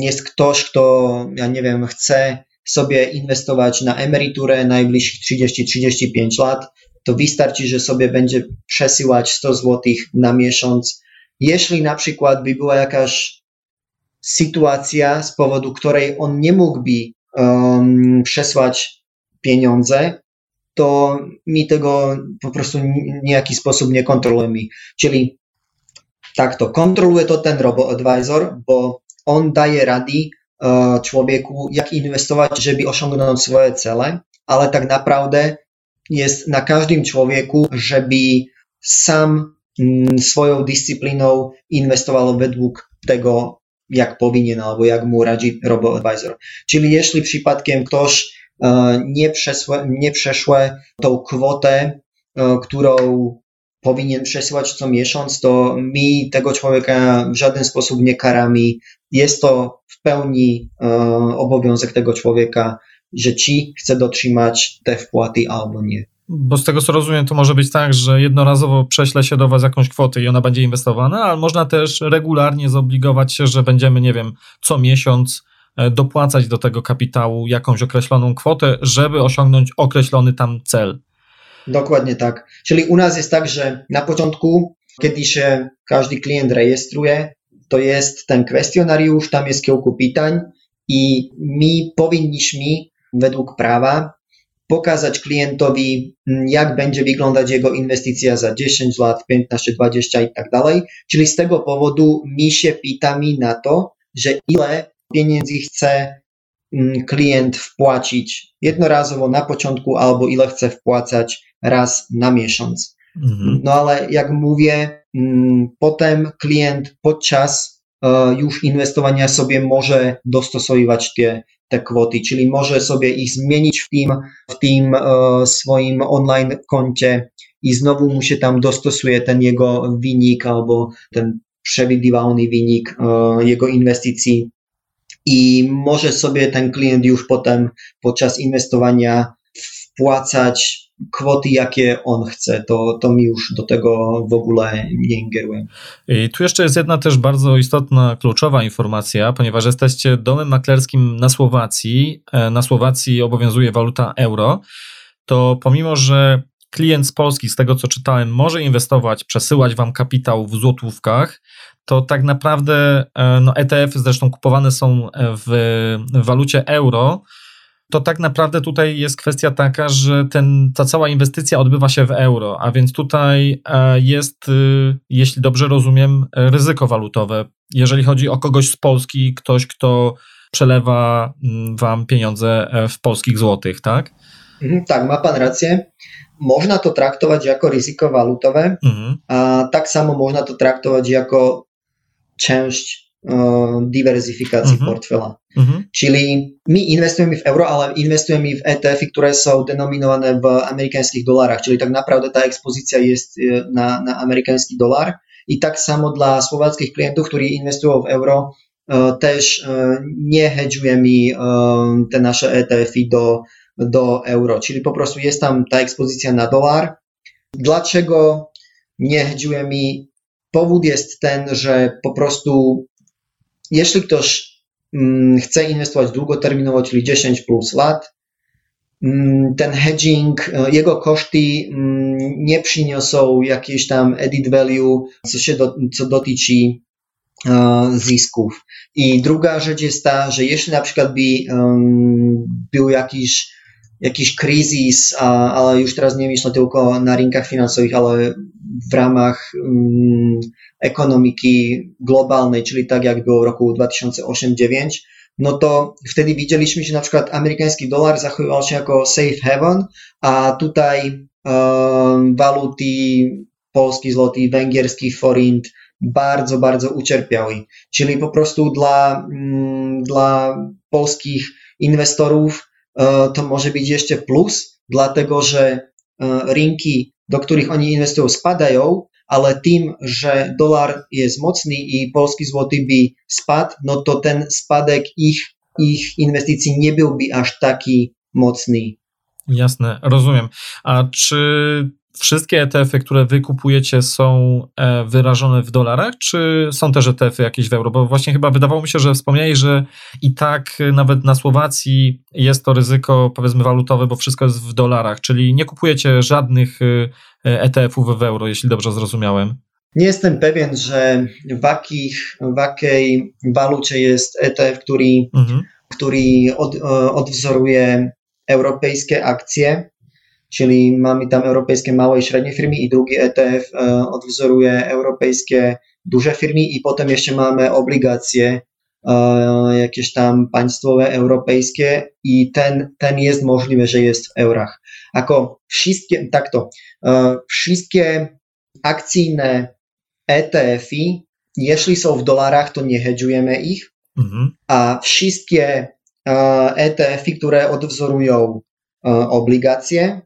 jest ktoś, kto, ja nie wiem, chce sobie inwestować na emeryturę najbliższych 30-35 lat, to wystarczy, że sobie będzie przesyłać 100 zł na miesiąc. Jeśli na przykład by była jakaś sytuacja, z powodu której on nie mógłby um, przesłać pieniądze, to mi tego po prostu w jaki sposób nie kontrolujemy. Czyli tak to, kontroluje to ten robo-advisor, bo on daje rady uh, człowieku, jak inwestować, żeby osiągnąć swoje cele, ale tak naprawdę jest na każdym człowieku, żeby sam mm, swoją dyscypliną inwestował według tego, jak powinien albo jak mu radzi robo-advisor. Czyli jeśli przypadkiem ktoś e, nie, przesłe, nie przeszłe tą kwotę, e, którą powinien przesyłać co miesiąc, to mi tego człowieka w żaden sposób nie karamy. Jest to w pełni e, obowiązek tego człowieka że ci chce dotrzymać te wpłaty albo nie. Bo z tego co rozumiem, to może być tak, że jednorazowo prześle się do Was jakąś kwotę i ona będzie inwestowana, ale można też regularnie zobligować się, że będziemy, nie wiem, co miesiąc e, dopłacać do tego kapitału jakąś określoną kwotę, żeby osiągnąć określony tam cel. Dokładnie tak. Czyli u nas jest tak, że na początku, kiedy się każdy klient rejestruje, to jest ten kwestionariusz, tam jest kilku pytań i my powinniśmy według prawa pokazać klientowi, mm, jak będzie wyglądać jego inwestycja za 10 lat, 15, 20 i tak dalej. Czyli z tego powodu my się pytamy na to, że ile pieniędzy chce mm, klient wpłacić jednorazowo na początku, albo ile chce wpłacać raz na miesiąc. Mhm. No ale jak mówię, mm, potem klient podczas e, już inwestowania sobie może dostosowywać te te kwoty, czyli może sobie ich zmienić w tym, w tym e, swoim online koncie i znowu mu się tam dostosuje ten jego wynik albo ten przewidywalny wynik e, jego inwestycji. I może sobie ten klient już potem podczas inwestowania wpłacać kwoty, jakie on chce. To, to mi już do tego w ogóle nie ingeruje. I tu jeszcze jest jedna też bardzo istotna, kluczowa informacja, ponieważ jesteście domem maklerskim na Słowacji. E, na Słowacji obowiązuje waluta euro. To pomimo, że klient z Polski, z tego co czytałem, może inwestować, przesyłać wam kapitał w złotówkach, to tak naprawdę e, no ETF zresztą kupowane są w, w walucie euro to tak naprawdę tutaj jest kwestia taka, że ten, ta cała inwestycja odbywa się w euro, a więc tutaj e, jest, y, jeśli dobrze rozumiem, ryzyko walutowe. Jeżeli chodzi o kogoś z Polski, ktoś, kto przelewa mm, wam pieniądze e, w polskich złotych, tak? Mhm, tak, ma pan rację. Można to traktować jako ryzyko walutowe, mhm. a tak samo można to traktować jako część diverzifikácii uh-huh. portfela. Uh-huh. Čili my investujeme v euro, ale investujeme v ETF, ktoré sú denominované v amerických dolárach, čili tak naprawdę ta ekspozycja jest na, na amerykański dolar. I tak samo dla słowackich klientów, którzy inwestują w euro, też nie hedżujemy te nasze ETF-y do, do euro, czyli po prostu jest tam ta ekspozycja na dolar. Dlaczego nie hedżujemy? Powód jest ten, że po prostu jeśli ktoś chce inwestować długoterminowo, czyli 10 plus lat, mm, ten hedging, e, jego koszty mm, nie przyniosą jakieś tam edit value, co się do, co dotyczy e, zisków. I druga rzecz jest ta, że jeśli na przykład by um, był jakiś, jakiś kryzys, a, ale już teraz nie myślę tylko na rynkach finansowych, ale w ramach um, ekonomiki globalnej, czyli tak jak było w roku 2008-2009, no to wtedy widzieliśmy, że na przykład amerykański dolar zachowywał się jako safe haven, a tutaj um, waluty polski złoty, węgierski forint bardzo, bardzo ucierpiały. Czyli po prostu dla, mm, dla polskich inwestorów to może być jeszcze plus, dlatego że uh, rynki, do których oni inwestują, spadają, ale tým, že dolar je mocný i polský złoty by spadł, no to ten spadek ich, ich inwestycji nie byłby aż taki mocny. Jasne, rozumiem. A czy wszystkie ETF-y, które wy kupujecie, są e, wyrażone w dolarach, czy są też ETF-y jakieś w euro? Bo właśnie chyba wydawało mi się, że wspomniałeś, że i tak nawet na Słowacji jest to ryzyko, powiedzmy, walutowe, bo wszystko jest w dolarach, czyli nie kupujecie żadnych ETF-ów w euro, jeśli dobrze zrozumiałem. Nie jestem pewien, że w, jakich, w jakiej walucie jest ETF, który, mhm. który od, e, odwzoruje europejskie akcje czyli mamy tam europejskie małe i średnie firmy i drugi ETF e, odwzoruje europejskie duże firmy i potem jeszcze mamy obligacje e, jakieś tam państwowe, europejskie i ten, ten jest możliwe, że jest w eurach. Ako wszystkie, tak to, e, wszystkie akcyjne ETF-y, jeśli są w dolarach, to nie hedżujemy ich, mhm. a wszystkie ETF-y, które odwzorują obligacje,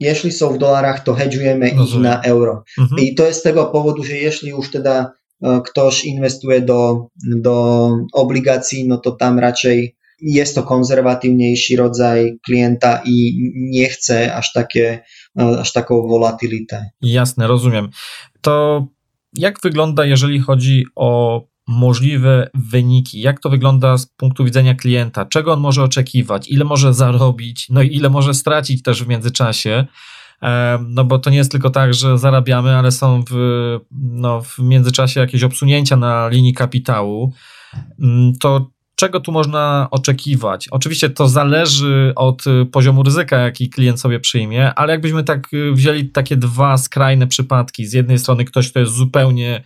jeśli są w dolarach, to hedżujemy ich na euro. Mhm. I to jest z tego powodu, że jeśli już teda e, ktoś inwestuje do, do obligacji, no to tam raczej jest to konzerwatywniejszy rodzaj klienta i nie chce aż, takie, e, aż taką volatylitę. Jasne, rozumiem. To jak wygląda, jeżeli chodzi o możliwe wyniki, jak to wygląda z punktu widzenia klienta, czego on może oczekiwać, ile może zarobić, no i ile może stracić też w międzyczasie. No bo to nie jest tylko tak, że zarabiamy, ale są w, no, w międzyczasie jakieś obsunięcia na linii kapitału. Mm, to czego tu można oczekiwać? Oczywiście to zależy od poziomu ryzyka, jaki klient sobie przyjmie, ale jakbyśmy tak wzięli takie dwa skrajne przypadki. Z jednej strony ktoś, kto jest zupełnie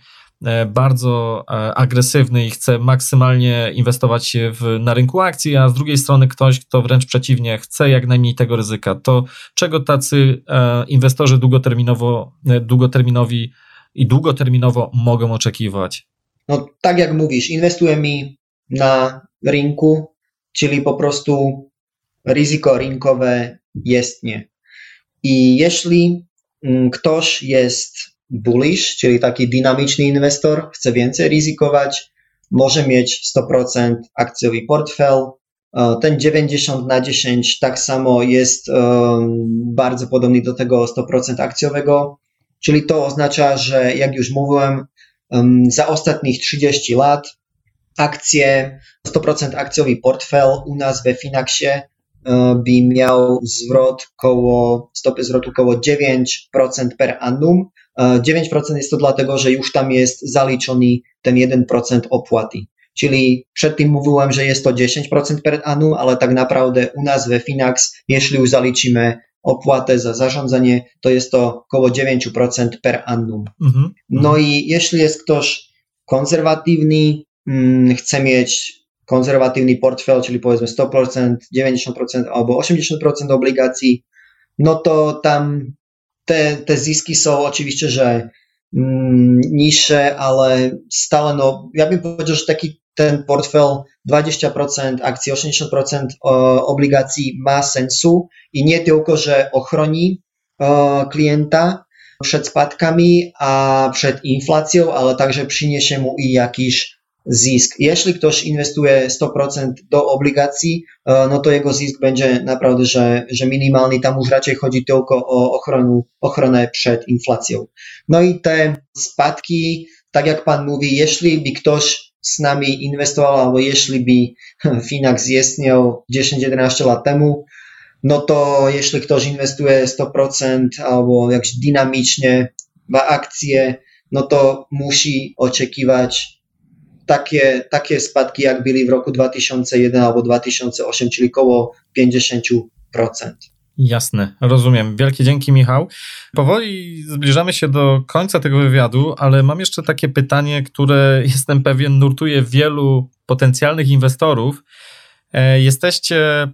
bardzo e, agresywny i chce maksymalnie inwestować w, na rynku akcji, a z drugiej strony ktoś, kto wręcz przeciwnie, chce jak najmniej tego ryzyka. To czego tacy e, inwestorzy długoterminowo, długoterminowi i długoterminowo mogą oczekiwać? No tak jak mówisz, inwestujemy na rynku, czyli po prostu ryzyko rynkowe jest nie. I jeśli mm, ktoś jest bullish, czyli taki dynamiczny inwestor, chce więcej ryzykować, może mieć 100% akcjowy portfel, ten 90 na 10 tak samo jest bardzo podobny do tego 100% akcjowego, czyli to oznacza, że jak już mówiłem, za ostatnich 30 lat akcje, 100% akcjowy portfel u nas we Finaxie by miał zwrot koło, stopy zwrotu koło 9% per annum. 9% jest to dlatego, że już tam jest zaliczony ten 1% opłaty. Czyli przed tym mówiłem, że jest to 10% per annum, ale tak naprawdę u nas we Finax, jeśli już zaliczymy opłatę za zarządzanie, to jest to około 9% per annum. Mhm. No i jeśli jest ktoś konserwatywny, mm, chce mieć konserwatywny portfel, czyli powiedzmy 100%, 90% albo 80% obligacji, no to tam te, te zyski są oczywiście, że niższe, ale stale, no ja bym powiedział, że taki ten portfel 20% akcji, 80% obligacji ma sensu. I nie tylko, że ochroni klienta przed spadkami, a przed inflacją, ale także przyniesie mu i jakiś zisk. Jeśli ktoś inwestuje 100% do obligacji, no to jego zisk będzie naprawdę, że, że minimalny. Tam już raczej chodzi tylko o ochronę, ochronę przed inflacją. No i te spadki, tak jak pan mówi, jeśli by ktoś z nami inwestował, albo jeśli by Finax istniał 10-11 lat temu, no to jeśli ktoś inwestuje 100% albo jakś dynamicznie w akcje, no to musi oczekiwać takie, takie spadki, jak byli w roku 2001 albo 2008, czyli około 50%. Jasne, rozumiem. Wielkie dzięki, Michał. Powoli zbliżamy się do końca tego wywiadu, ale mam jeszcze takie pytanie, które jestem pewien nurtuje wielu potencjalnych inwestorów. E, jesteście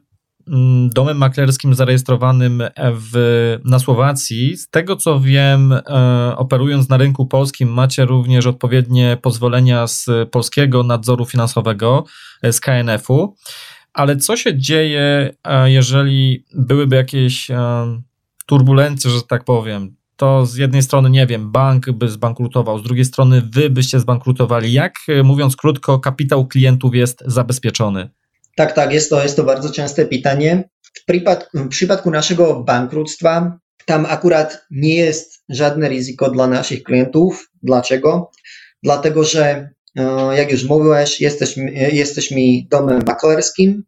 domem maklerskim zarejestrowanym w, na Słowacji. Z tego co wiem, e, operując na rynku polskim, macie również odpowiednie pozwolenia z polskiego nadzoru finansowego, e, z KNF-u. Ale co się dzieje, jeżeli byłyby jakieś turbulencje, że tak powiem? To z jednej strony, nie wiem, bank by zbankrutował, z drugiej strony wy byście zbankrutowali. Jak, mówiąc krótko, kapitał klientów jest zabezpieczony? Tak, tak, jest to, jest to bardzo częste pytanie. W przypadku, w przypadku naszego bankructwa tam akurat nie jest żadne ryzyko dla naszych klientów. Dlaczego? Dlatego, że E, jak już mówiłeś, jesteśmy, jesteśmy domem maklerskim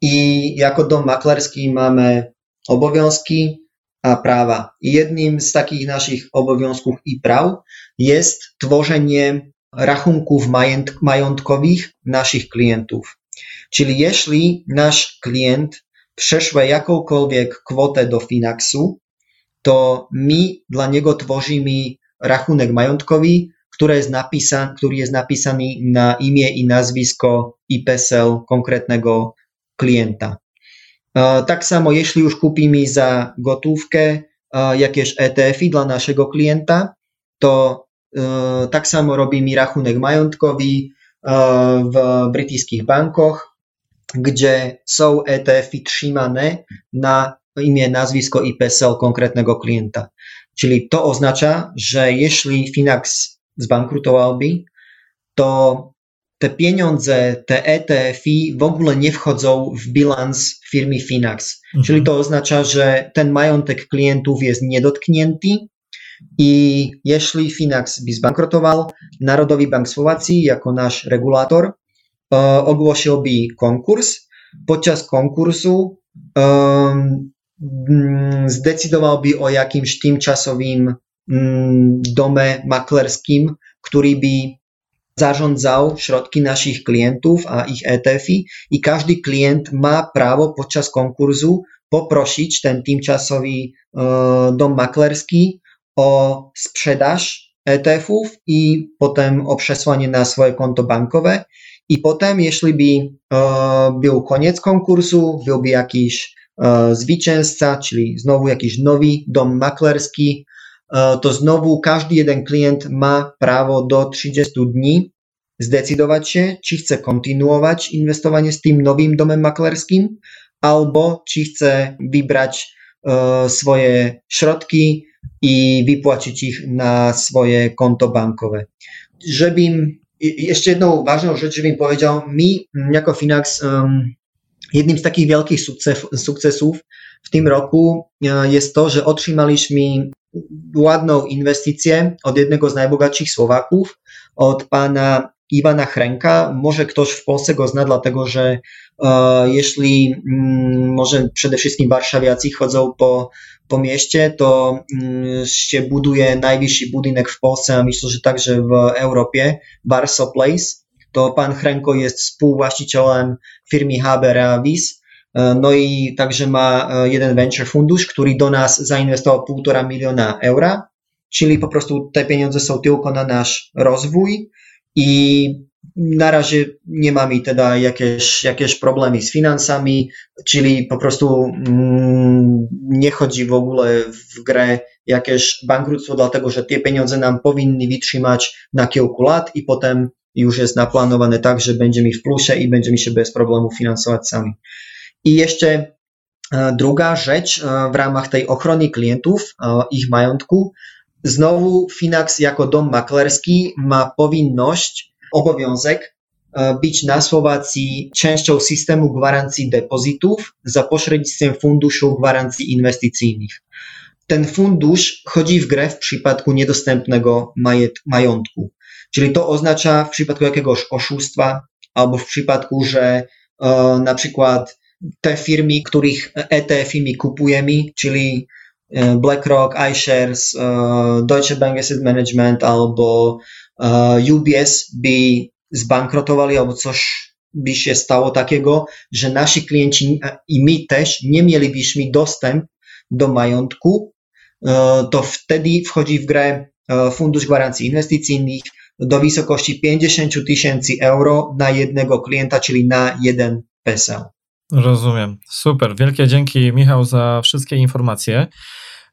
i jako dom maklerski mamy obowiązki, a prawa. Jednym z takich naszych obowiązków i praw jest tworzenie rachunków majątkowych naszych klientów. Czyli jeśli nasz klient przeszły jakąkolwiek kwotę do Finaxu, to my dla niego tworzymy rachunek majątkowy, które jest napisan, który jest napisany na imię i nazwisko i PESEL konkretnego klienta. E, tak samo, jeśli już kupimy za gotówkę e, jakieś ETF-y dla naszego klienta, to e, tak samo robimy rachunek majątkowy w brytyjskich bankach, gdzie są ETF-y trzymane na imię, nazwisko i PESEL konkretnego klienta. Czyli to oznacza, że jeśli Finax zbankrutowałby, to te pieniądze, te ETF-y w ogóle nie wchodzą w bilans firmy Finax. Mhm. Czyli to oznacza, że ten majątek klientów jest niedotknięty i jeśli Finax by zbankrutował, Narodowy Bank Słowacji jako nasz regulator ogłosiłby konkurs. Podczas konkursu um, zdecydowałby o jakimś tymczasowym Mm, domę maklerskim, który by zarządzał środki naszych klientów, a ich ETF-y i każdy klient ma prawo podczas konkursu poprosić ten tymczasowy e, dom maklerski o sprzedaż ETF-ów i potem o przesłanie na swoje konto bankowe. I potem, jeśli by e, był koniec konkursu, byłby jakiś e, zwycięzca, czyli znowu jakiś nowy dom maklerski, E, to znowu każdy jeden klient ma prawo do 30 dni zdecydować się, czy chce kontynuować inwestowanie z tym nowym domem maklerskim, albo czy chce wybrać e, swoje środki i wypłacić ich na swoje konto bankowe. Żebym, jeszcze jedną ważną rzecz, żebym powiedział, mi jako Finax jednym z takich wielkich sukcesów w tym roku jest to, że otrzymaliśmy ładną inwestycję od jednego z najbogatszych Słowaków, od pana Iwana Chrenka. Może ktoś w Polsce go zna, dlatego że e, jeśli mm, może przede wszystkim warszawiacy chodzą po, po mieście, to mm, się buduje najwyższy budynek w Polsce, a myślę, że także w Europie, Barso Place. To pan Chrenko jest współwłaścicielem firmy Haber Avis. E, no i także ma e, jeden venture fundusz, który do nas zainwestował półtora miliona euro, czyli po prostu te pieniądze są tylko na nasz rozwój i na razie nie mamy teda jakieś, jakieś problemy z finansami, czyli po prostu mm, nie chodzi w ogóle w grę jakieś bankructwo, dlatego że te pieniądze nam powinny wytrzymać na kilku lat i potem już jest naplanowane tak, że będziemy w plusie i będziemy się bez problemu finansować sami. I jeszcze e, druga rzecz e, w ramach tej ochrony klientów, e, ich majątku, Znowu Finax jako dom maklerski ma powinność, obowiązek być na Słowacji częścią systemu gwarancji depozytów za pośrednictwem funduszu gwarancji inwestycyjnych. Ten fundusz chodzi w grę w przypadku niedostępnego majątku. Czyli to oznacza w przypadku jakiegoś oszustwa albo w przypadku, że e, na przykład te firmy, których ETF-y kupujemy, czyli E, BlackRock, iShares, e, Deutsche Bank Asset Management albo e, UBS by zbankrotowali albo coś by się stało takiego, że nasi klienci i my też nie mielibyśmy dostęp do majątku, to wtedy wchodzi w grę Fundusz Gwarancji Inwestycyjnych do wysokości 50 tysięcy euro na jednego klienta, czyli na jeden PESEL. Rozumiem. Super. Wielkie dzięki, Michał, za wszystkie informacje.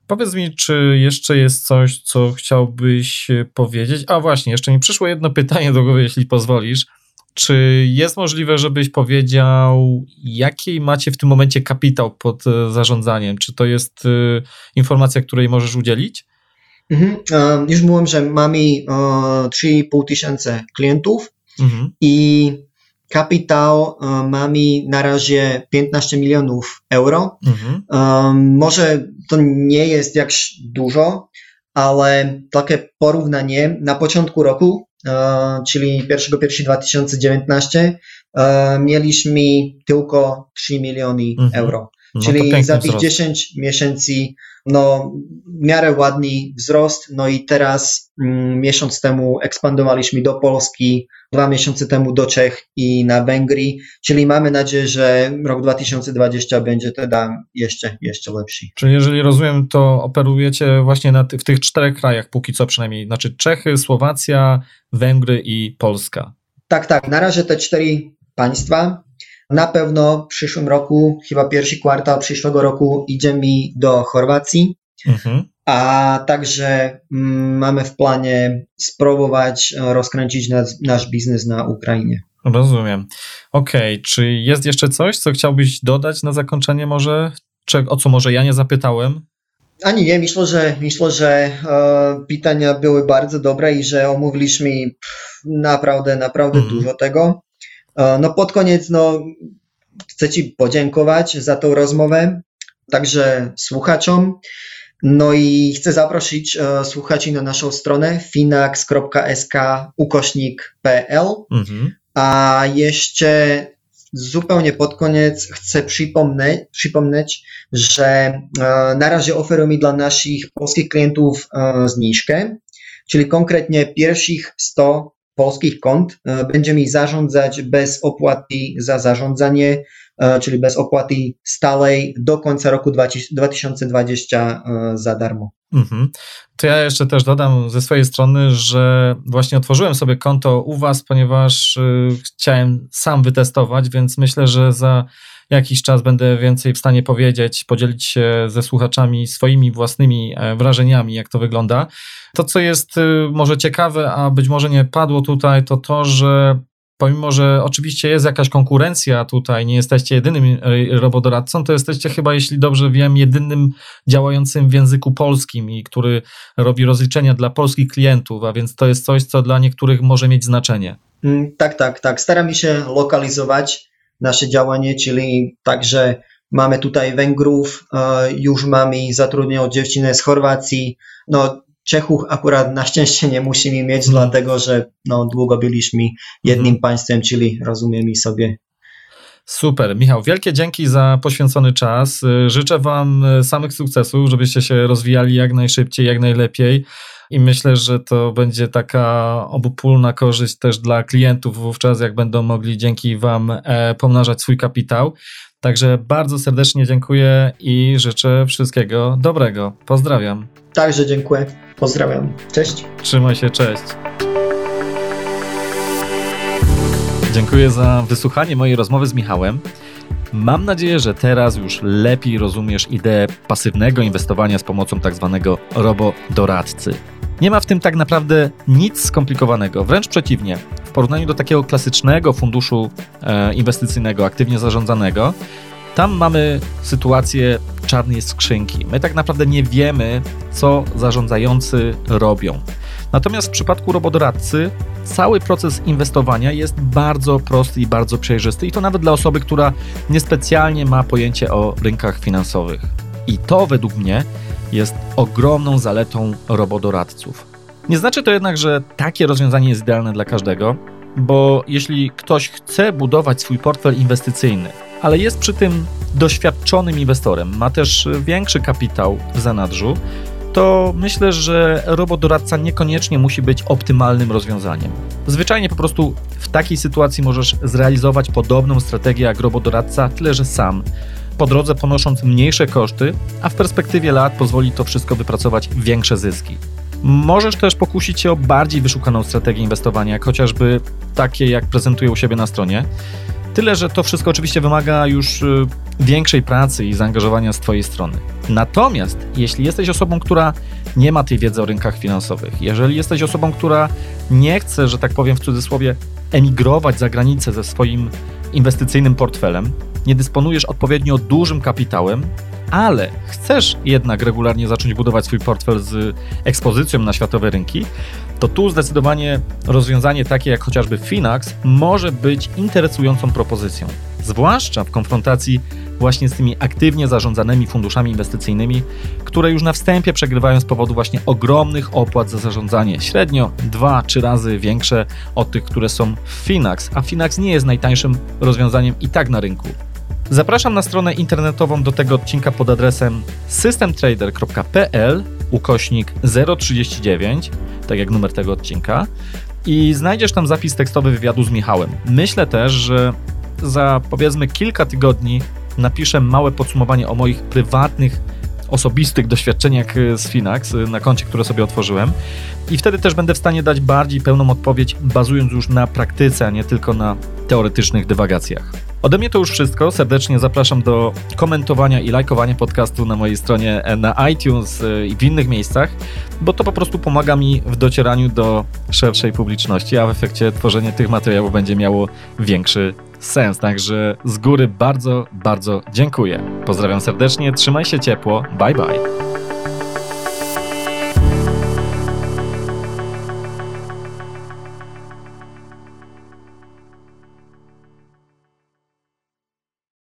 Powiedz mi, czy jeszcze jest coś, co chciałbyś powiedzieć? A właśnie, jeszcze mi przyszło jedno pytanie do głowy, jeśli pozwolisz. Czy jest możliwe, żebyś powiedział, jaki macie w tym momencie kapitał pod e, zarządzaniem? Czy to jest y, informacja, której możesz udzielić? Mhm. już mówiłem, że mamy 3,5 tysiące klientów mhm. i kapitał e, mamy na razie 15 milionów euro. Mhm. Um, może to nie jest jakś dużo, ale takie porównanie na początku roku, uh, czyli 1.1.2019, uh, mieliśmy tylko 3 miliony mhm. euro. No czyli za tych 10 miesięcy no, w miarę ładny wzrost, no i teraz mm, miesiąc temu ekspandowaliśmy do Polski, dwa miesiące temu do Czech i na Węgrii, czyli mamy nadzieję, że rok 2020 będzie tedy jeszcze, jeszcze lepszy. Czyli jeżeli rozumiem, to operujecie właśnie na ty, w tych czterech krajach póki co przynajmniej, znaczy Czechy, Słowacja, Węgry i Polska. Tak, tak, na razie te cztery państwa. Na pewno w przyszłym roku, chyba pierwszy kwartał przyszłego roku idziemy do Chorwacji. Mhm. A także mm, mamy w planie spróbować rozkręcić nas, nasz biznes na Ukrainie. Rozumiem. Okej, okay. czy jest jeszcze coś, co chciałbyś dodać na zakończenie może? Czy, o co może ja nie zapytałem? Ani nie, myślę, że, myślę, że e, pytania były bardzo dobre i że omówiliśmy naprawdę, naprawdę mm. dużo tego. E, no pod koniec, no chcę Ci podziękować za tą rozmowę, także słuchaczom. No i chcę zaprosić e, słuchaczy na naszą stronę finax.sk ukośnik.pl. Mhm. A jeszcze zupełnie pod koniec chcę przypomnieć, przypomnieć że e, na razie oferujemy dla naszych polskich klientów e, zniżkę, czyli konkretnie pierwszych 100 polskich kont e, będziemy zarządzać bez opłaty za zarządzanie, e, czyli bez opłaty stałej do końca roku 2020 e, za darmo. Mhm. To ja jeszcze też dodam ze swojej strony, że właśnie otworzyłem sobie konto u Was, ponieważ chciałem sam wytestować, więc myślę, że za jakiś czas będę więcej w stanie powiedzieć, podzielić się ze słuchaczami swoimi własnymi e, wrażeniami, jak to wygląda. To, co jest y, może ciekawe, a być może nie padło tutaj, to to, że pomimo, że oczywiście jest jakaś konkurencja tutaj, nie jesteście jedynym e, robodoradcą, to jesteście chyba, jeśli dobrze wiem, jedynym działającym w języku polskim i który robi rozliczenia dla polskich klientów, a więc to jest coś, co dla niektórych może mieć znaczenie. Mm, tak, tak, tak. Staramy się lokalizować nasze działanie, czyli także mamy tutaj Węgrów, już mamy zatrudnioną dziewczynę z Chorwacji, no Czechów akurat na szczęście nie musimy mieć, hmm. dlatego że no, długo byliśmy jednym hmm. państwem, czyli rozumiemy sobie Super. Michał, wielkie dzięki za poświęcony czas. Życzę Wam samych sukcesów, żebyście się rozwijali jak najszybciej, jak najlepiej. I myślę, że to będzie taka obopólna korzyść też dla klientów wówczas, jak będą mogli dzięki Wam e, pomnażać swój kapitał. Także bardzo serdecznie dziękuję i życzę wszystkiego dobrego. Pozdrawiam. Także dziękuję. Pozdrawiam. Cześć. Trzymaj się, cześć. Dziękuję za wysłuchanie mojej rozmowy z Michałem. Mam nadzieję, że teraz już lepiej rozumiesz ideę pasywnego inwestowania z pomocą tak zwanego robodoradcy. Nie ma w tym tak naprawdę nic skomplikowanego, wręcz przeciwnie. W porównaniu do takiego klasycznego funduszu e, inwestycyjnego, aktywnie zarządzanego, tam mamy sytuację czarnej skrzynki. My tak naprawdę nie wiemy, co zarządzający robią. Natomiast w przypadku robodoradcy cały proces inwestowania jest bardzo prosty i bardzo przejrzysty i to nawet dla osoby, która niespecjalnie ma pojęcie o rynkach finansowych. I to według mnie jest ogromną zaletą robodoradców. Nie znaczy to jednak, że takie rozwiązanie jest idealne dla każdego, bo jeśli ktoś chce budować swój portfel inwestycyjny, ale jest przy tym doświadczonym inwestorem, ma też większy kapitał w zanadrzu, to myślę, że robodoradca niekoniecznie musi być optymalnym rozwiązaniem. Zwyczajnie po prostu w takiej sytuacji możesz zrealizować podobną strategię jak robodoradca, tyle że sam, po drodze ponosząc mniejsze koszty, a w perspektywie lat pozwoli to wszystko wypracować większe zyski. Możesz też pokusić się o bardziej wyszukaną strategię inwestowania, jak chociażby takie, jak prezentuję u siebie na stronie. Tyle, że to wszystko oczywiście wymaga już y, większej pracy i zaangażowania z Twojej strony. Natomiast jeśli jesteś osobą, która nie ma tej wiedzy o rynkach finansowych, jeżeli jesteś osobą, która nie chce, że tak powiem w cudzysłowie, emigrować za granicę ze swoim inwestycyjnym portfelem, nie dysponujesz odpowiednio dużym kapitałem, ale chcesz jednak regularnie zacząć budować swój portfel z ekspozycją na światowe rynki, to tu zdecydowanie rozwiązanie takie jak chociażby Finax może być interesującą propozycją. Zwłaszcza w konfrontacji właśnie z tymi aktywnie zarządzanymi funduszami inwestycyjnymi, które już na wstępie przegrywają z powodu właśnie ogromnych opłat za zarządzanie, średnio 2-3 razy większe od tych, które są w Finax, a Finax nie jest najtańszym rozwiązaniem i tak na rynku. Zapraszam na stronę internetową do tego odcinka pod adresem systemtrader.pl ukośnik 039, tak jak numer tego odcinka, i znajdziesz tam zapis tekstowy wywiadu z Michałem. Myślę też, że za powiedzmy kilka tygodni napiszę małe podsumowanie o moich prywatnych osobistych doświadczeniach y, z Finax y, na koncie, które sobie otworzyłem. I wtedy też będę w stanie dać bardziej pełną odpowiedź, bazując już na praktyce, a nie tylko na teoretycznych dywagacjach. Ode mnie to już wszystko. Serdecznie zapraszam do komentowania i lajkowania podcastu na mojej stronie e, na iTunes e, i w innych miejscach, bo to po prostu pomaga mi w docieraniu do szerszej publiczności, a w efekcie tworzenie tych materiałów będzie miało większy sens. Także z góry bardzo, bardzo dziękuję. Pozdrawiam serdecznie, trzymaj się ciepło, bye bye.